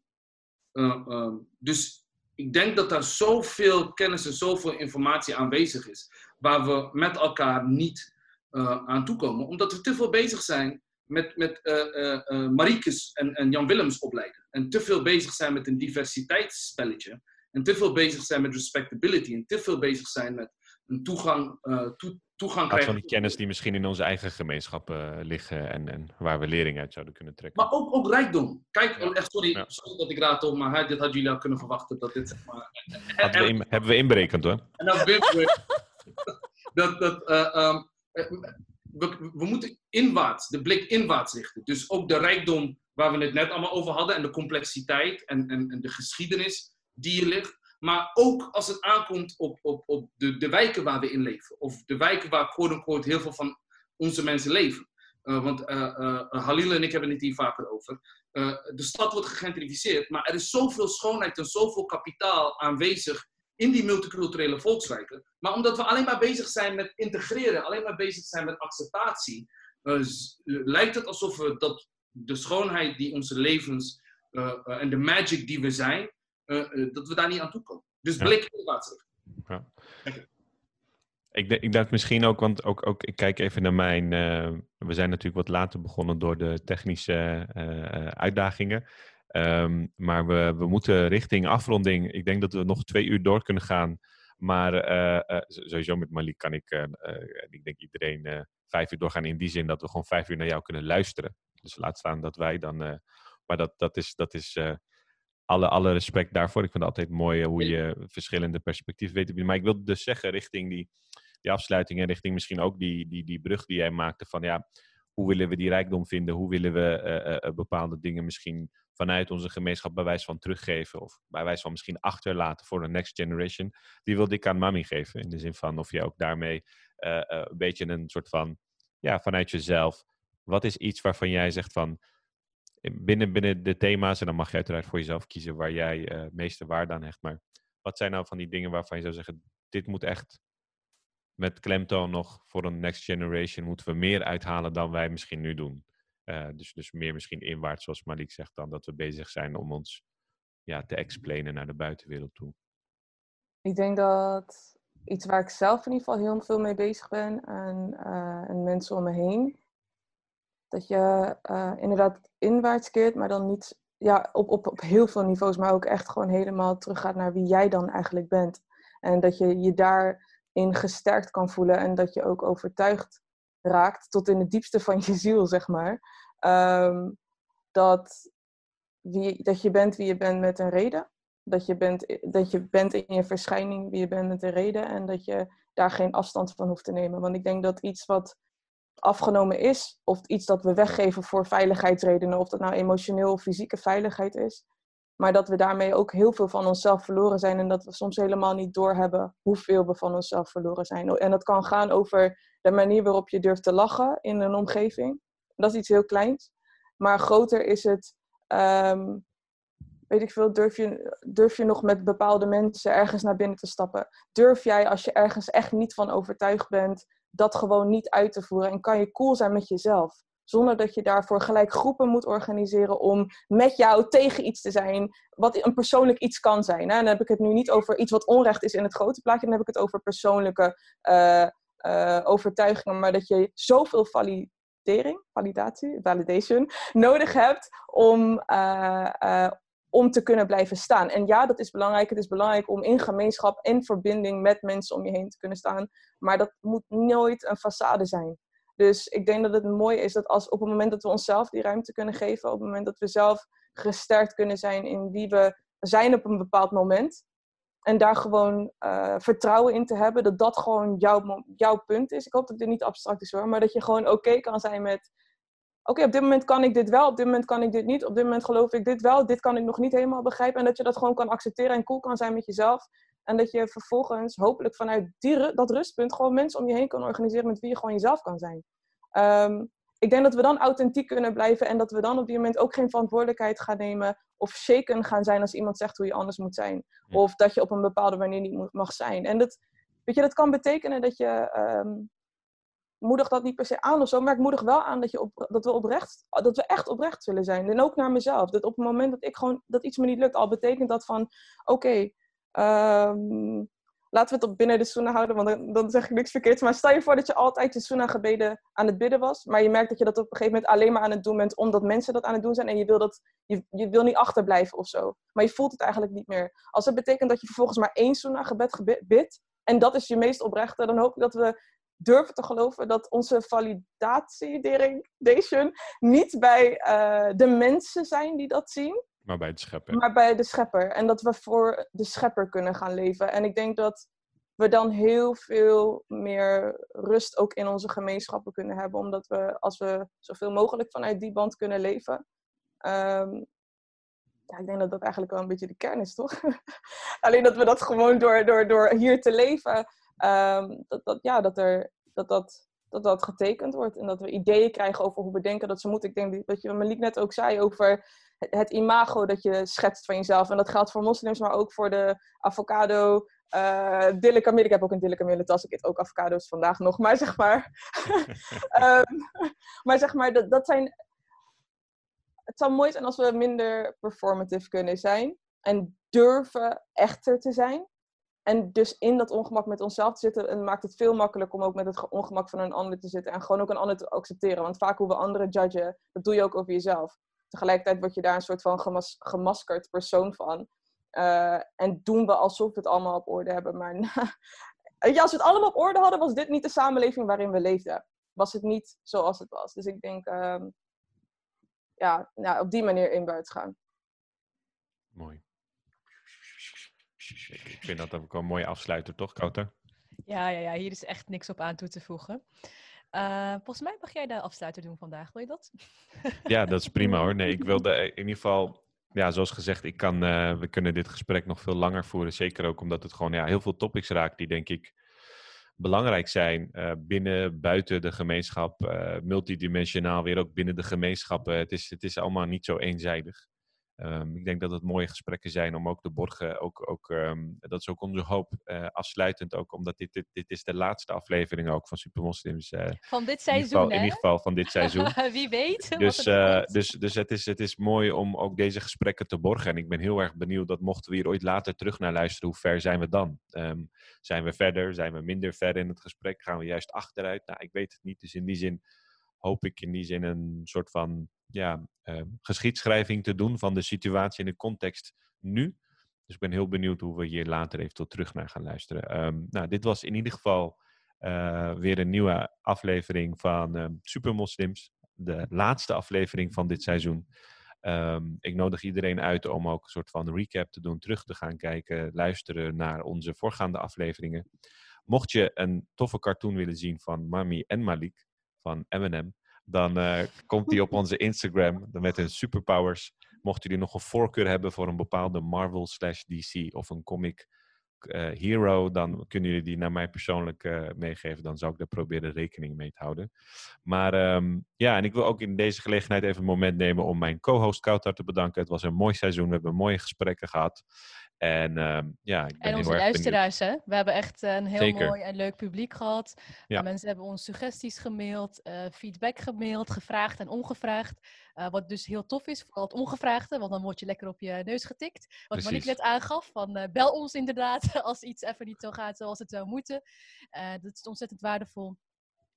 Uh, dus ik denk dat daar zoveel kennis en zoveel informatie aanwezig is, waar we met elkaar niet aan toekomen, omdat we te veel bezig zijn met, met uh, en, en Jan Willems opleiden. En te veel bezig zijn met een diversiteitsspelletje. En te veel bezig zijn met respectability. En te veel bezig zijn met een toegang, toe, toegang krijgen. van die kennis die misschien in onze eigen gemeenschappen liggen en, en waar we lering uit zouden kunnen trekken. Maar ook, ook rijkdom. Kijk, echt, sorry, sorry dat ik raad op, maar dit hadden jullie al kunnen verwachten. Dat dit, zeg maar, we in, hebben we inberekend hoor. En dat, dat, dat um, we, we moeten inwaarts, de blik inwaarts richten. Dus ook de rijkdom waar we het net allemaal over hadden en de complexiteit en, en, en de geschiedenis die hier ligt. Maar ook als het aankomt op, op, op de, de wijken waar we in leven. Of de wijken waar quote heel veel van onze mensen leven. Uh, want uh, Halil en ik hebben het hier vaker over. de stad wordt gegentrificeerd, maar er is zoveel schoonheid en zoveel kapitaal aanwezig in die multiculturele volkswijken. Maar omdat we alleen maar bezig zijn met integreren, alleen maar bezig zijn met acceptatie, lijkt het alsof we dat de schoonheid die onze levens en de magic die we zijn, dat we daar niet aan toe komen. Dus blik inwaarts. Ja. Ik, ik dacht misschien ook, want ook, ook, ik kijk even naar mijn. we zijn natuurlijk wat later begonnen door de technische uitdagingen. Ehm, maar we, we moeten richting afronding. Ik denk dat we nog twee uur door kunnen gaan. Maar uh, sowieso met Malik kan ik, ik denk iedereen vijf uur doorgaan in die zin dat we gewoon vijf uur naar jou kunnen luisteren. Dus laat staan dat wij dan. maar dat, dat is, dat is alle, alle respect daarvoor. Ik vind het altijd mooi hoe je verschillende perspectieven weet te bieden. Maar ik wilde dus zeggen richting die, die afsluiting en richting misschien ook die, die, die brug die jij maakte van ja, hoe willen we die rijkdom vinden? Hoe willen we bepaalde dingen misschien vanuit onze gemeenschap bij wijze van teruggeven of bij wijze van misschien achterlaten voor de next generation, die wilde ik aan mami geven. In de zin van of je ook daarmee uh, een beetje een soort van, ja, vanuit jezelf, wat is iets waarvan jij zegt van, binnen, binnen de thema's, en dan mag je uiteraard voor jezelf kiezen waar jij uh, meeste waarde aan hecht, maar wat zijn nou van die dingen waarvan je zou zeggen, dit moet echt met klemtoon nog voor een next generation, moeten we meer uithalen dan wij misschien nu doen? Uh, dus, dus meer misschien inwaarts, zoals Malik zegt, dan dat we bezig zijn om ons ja, te explainen naar de buitenwereld toe. Ik denk dat iets waar ik zelf in ieder geval heel veel mee bezig ben en, uh, en mensen om me heen, dat je uh, inderdaad inwaarts keert, maar dan niet ja, op, op, op heel veel niveaus, maar ook echt gewoon helemaal teruggaat naar wie jij dan eigenlijk bent. En dat je je daarin gesterkt kan voelen en dat je ook overtuigd raakt tot in het diepste van je ziel, zeg maar. Ehm, dat, wie, dat je bent wie je bent met een reden. Dat je, bent, dat je bent in je verschijning wie je bent met een reden. En dat je daar geen afstand van hoeft te nemen. Want ik denk dat iets wat afgenomen is, of iets dat we weggeven voor veiligheidsredenen, of dat nou emotioneel of fysieke veiligheid is, maar dat we daarmee ook heel veel van onszelf verloren zijn en dat we soms helemaal niet doorhebben hoeveel we van onszelf verloren zijn. En dat kan gaan over de manier waarop je durft te lachen in een omgeving. Dat is iets heel kleins. Maar groter is het, ehm, weet ik veel, durf je, durf je nog met bepaalde mensen ergens naar binnen te stappen? Durf jij, als je ergens echt niet van overtuigd bent, dat gewoon niet uit te voeren? En kan je cool zijn met jezelf? Zonder dat je daarvoor gelijk groepen moet organiseren om met jou tegen iets te zijn, wat een persoonlijk iets kan zijn. En dan heb ik het nu niet over iets wat onrecht is in het grote plaatje, dan heb ik het over persoonlijke uh, uh, overtuigingen, maar dat je zoveel validering, validatie, validation, nodig hebt om, uh, om te kunnen blijven staan. En ja, dat is belangrijk. Het is belangrijk om in gemeenschap en verbinding met mensen om je heen te kunnen staan. Maar dat moet nooit een façade zijn. Dus ik denk dat het mooi is dat als op het moment dat we onszelf die ruimte kunnen geven, op het moment dat we zelf gesterkt kunnen zijn in wie we zijn op een bepaald moment, en daar gewoon uh, vertrouwen in te hebben dat dat gewoon jouw, jouw punt is. Ik hoop dat dit niet abstract is hoor, maar dat je gewoon oké kan zijn met... Oké, op dit moment kan ik dit wel, op dit moment kan ik dit niet. Op dit moment geloof ik dit wel, dit kan ik nog niet helemaal begrijpen. En dat je dat gewoon kan accepteren en cool kan zijn met jezelf. En dat je vervolgens hopelijk vanuit die, dat rustpunt gewoon mensen om je heen kan organiseren met wie je gewoon jezelf kan zijn. Um, ik denk dat we dan authentiek kunnen blijven en dat we dan op die moment ook geen verantwoordelijkheid gaan nemen of shaken gaan zijn als iemand zegt hoe je anders moet zijn. Of dat je op een bepaalde manier niet mag zijn. En dat, weet je, dat kan betekenen dat je, um, moedig dat niet per se aan of zo, maar ik moedig wel aan dat, je op, dat, we oprecht, dat we echt oprecht zullen zijn. En ook naar mezelf. Dat op het moment dat ik gewoon, dat iets me niet lukt, al betekent dat van, oké, ehm, laten we het op binnen de sunnah houden, want dan, zeg ik niks verkeerds. Maar stel je voor dat je altijd je sunnah gebeden aan het bidden was, maar je merkt dat je dat op een gegeven moment alleen maar aan het doen bent omdat mensen dat aan het doen zijn en je wil, dat, je, je wil niet achterblijven of zo. Maar je voelt het eigenlijk niet meer. Als het betekent dat je vervolgens maar één sunnah gebed bidt, en dat is je meest oprechte, dan hoop ik dat we durven te geloven dat onze validatiedation niet bij uh, de mensen zijn die dat zien, maar bij de schepper. Maar bij de schepper. En dat we voor de schepper kunnen gaan leven. En ik denk dat we dan heel veel meer rust ook in onze gemeenschappen kunnen hebben. Omdat we, als we zoveel mogelijk vanuit die band kunnen leven. Um, ja, ik denk dat dat eigenlijk wel een beetje de kern is, toch? Alleen dat we dat gewoon door, door, door hier te leven, um, dat, dat, ja, dat, er, dat, dat, dat dat getekend wordt. En dat we ideeën krijgen over hoe we denken dat ze moeten. Ik denk dat je Malik net ook zei over het imago dat je schetst van jezelf. En dat geldt voor moslims, maar ook voor de avocado, uh, Ik heb ook een dille tas. Ik eet ook avocado's vandaag nog. Maar zeg maar... um, maar zeg maar, dat, dat zijn... Het zou mooi zijn als we minder performative kunnen zijn. En durven echter te zijn. En dus in dat ongemak met onszelf te zitten, en maakt het veel makkelijker om ook met het ongemak van een ander te zitten. En gewoon ook een ander te accepteren. Want vaak hoe we anderen judgen, dat doe je ook over jezelf tegelijkertijd word je daar een soort van gemas gemaskerd persoon van. Uh, en doen we alsof we het allemaal op orde hebben. Maar ja, als we het allemaal op orde hadden, was dit niet de samenleving waarin we leefden. Was het niet zoals het was. Dus ik denk, uh, ja, nou, op die manier in buiten gaan. Mooi. Ik vind dat ook wel een mooie afsluiter, toch, Kouter? Ja, ja, ja, hier is echt niks op aan toe te voegen. Uh, volgens mij mag jij de afsluiter doen vandaag, wil je dat? Ja, dat is prima hoor. Nee, ik wilde in ieder geval, ja, zoals gezegd, ik kan, uh, we kunnen dit gesprek nog veel langer voeren. Zeker ook omdat het gewoon ja, heel veel topics raakt die denk ik belangrijk zijn uh, binnen, buiten de gemeenschap, multidimensionaal weer ook binnen de gemeenschappen. Het is, het is allemaal niet zo eenzijdig. Um, ik denk dat het mooie gesprekken zijn om ook te borgen. Ook, ook, um, dat is ook onze hoop. Uh, afsluitend ook, omdat dit, dit, dit is de laatste aflevering ook van Supermoslims. Uh, van dit seizoen, in ieder geval? In ieder geval van dit seizoen. Wie weet. Dus, uh, dus, dus het, is, het is mooi om ook deze gesprekken te borgen. En ik ben heel erg benieuwd dat mochten we hier ooit later terug naar luisteren, hoe ver zijn we dan? Um, zijn we verder? Zijn we minder ver in het gesprek? Gaan we juist achteruit? Nou, ik weet het niet. Dus in die zin hoop ik in die zin een soort van ja, uh, geschiedschrijving te doen van de situatie en de context nu. Dus ik ben heel benieuwd hoe we hier later eventueel terug naar gaan luisteren. Um, nou, dit was in ieder geval uh, weer een nieuwe aflevering van um, Supermoslims. De laatste aflevering van dit seizoen. Ik nodig iedereen uit om ook een soort van recap te doen, terug te gaan kijken, luisteren naar onze voorgaande afleveringen. Mocht je een toffe cartoon willen zien van Mami en Malik van M&M, dan uh, komt die op onze Instagram met hun superpowers. Mochten jullie nog een voorkeur hebben voor een bepaalde Marvel slash DC of een comic uh, hero, dan kunnen jullie die naar mij persoonlijk uh, meegeven. Dan zou ik daar proberen rekening mee te houden. Maar um, ja, en ik wil ook in deze gelegenheid even een moment nemen om mijn co-host Kouter te bedanken. Het was een mooi seizoen, we hebben mooie gesprekken gehad. En, uh, ja, ik ben en onze heel erg luisteraars, hè? We hebben echt een heel Zeker. mooi en leuk publiek gehad. Ja. Mensen hebben ons suggesties gemaild, uh, feedback gemaild, gevraagd en ongevraagd. Uh, wat dus heel tof is, vooral het ongevraagde, want dan word je lekker op je neus getikt. Wat Monique net aangaf, van bel ons inderdaad als iets even niet zo gaat zoals het zou moeten. dat is ontzettend waardevol.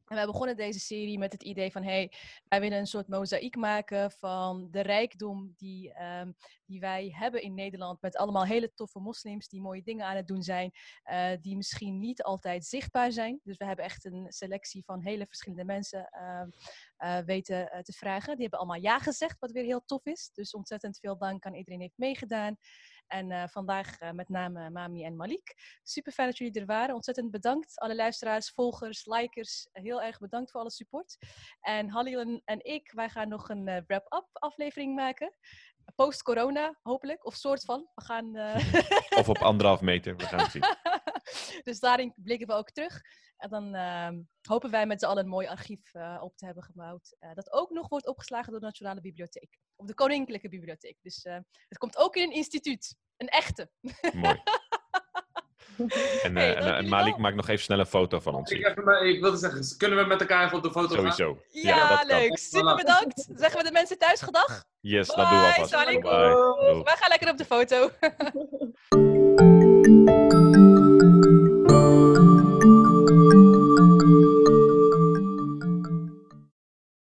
En wij begonnen deze serie met het idee van, hey, wij willen een soort mozaïek maken van de rijkdom die, um, die wij hebben in Nederland. Met allemaal hele toffe moslims die mooie dingen aan het doen zijn, uh, die misschien niet altijd zichtbaar zijn. Dus we hebben echt een selectie van hele verschillende mensen uh, uh, weten te vragen. Die hebben allemaal ja gezegd, wat weer heel tof is. Dus ontzettend veel dank aan iedereen heeft meegedaan. En uh, vandaag uh, met name Mami en Malik. Super fijn dat jullie er waren. Ontzettend bedankt. Alle luisteraars, volgers, likers. Heel erg bedankt voor alle support. En Halil en, ik, wij gaan nog een uh, wrap-up aflevering maken. Post-corona, hopelijk. Of soort van. We gaan... of op anderhalf meter. We gaan het zien. dus daarin blikken we ook terug. En dan uh, hopen wij met z'n allen een mooi archief uh, op te hebben gebouwd. Uh, dat ook nog wordt opgeslagen door de Nationale Bibliotheek. Of de Koninklijke Bibliotheek. Dus het komt ook in een instituut. Een echte. Mooi. En, hey, en, en Malik maakt nog even snel een foto van ons. Ik, even, ik wilde zeggen, kunnen we met elkaar even op de foto Sowieso. gaan? Ja, ja leuk. Kan. Super bedankt. Zeggen we de mensen thuis gedag? Yes, Bye, dat doen we alvast. Bye. Wij gaan lekker op de foto.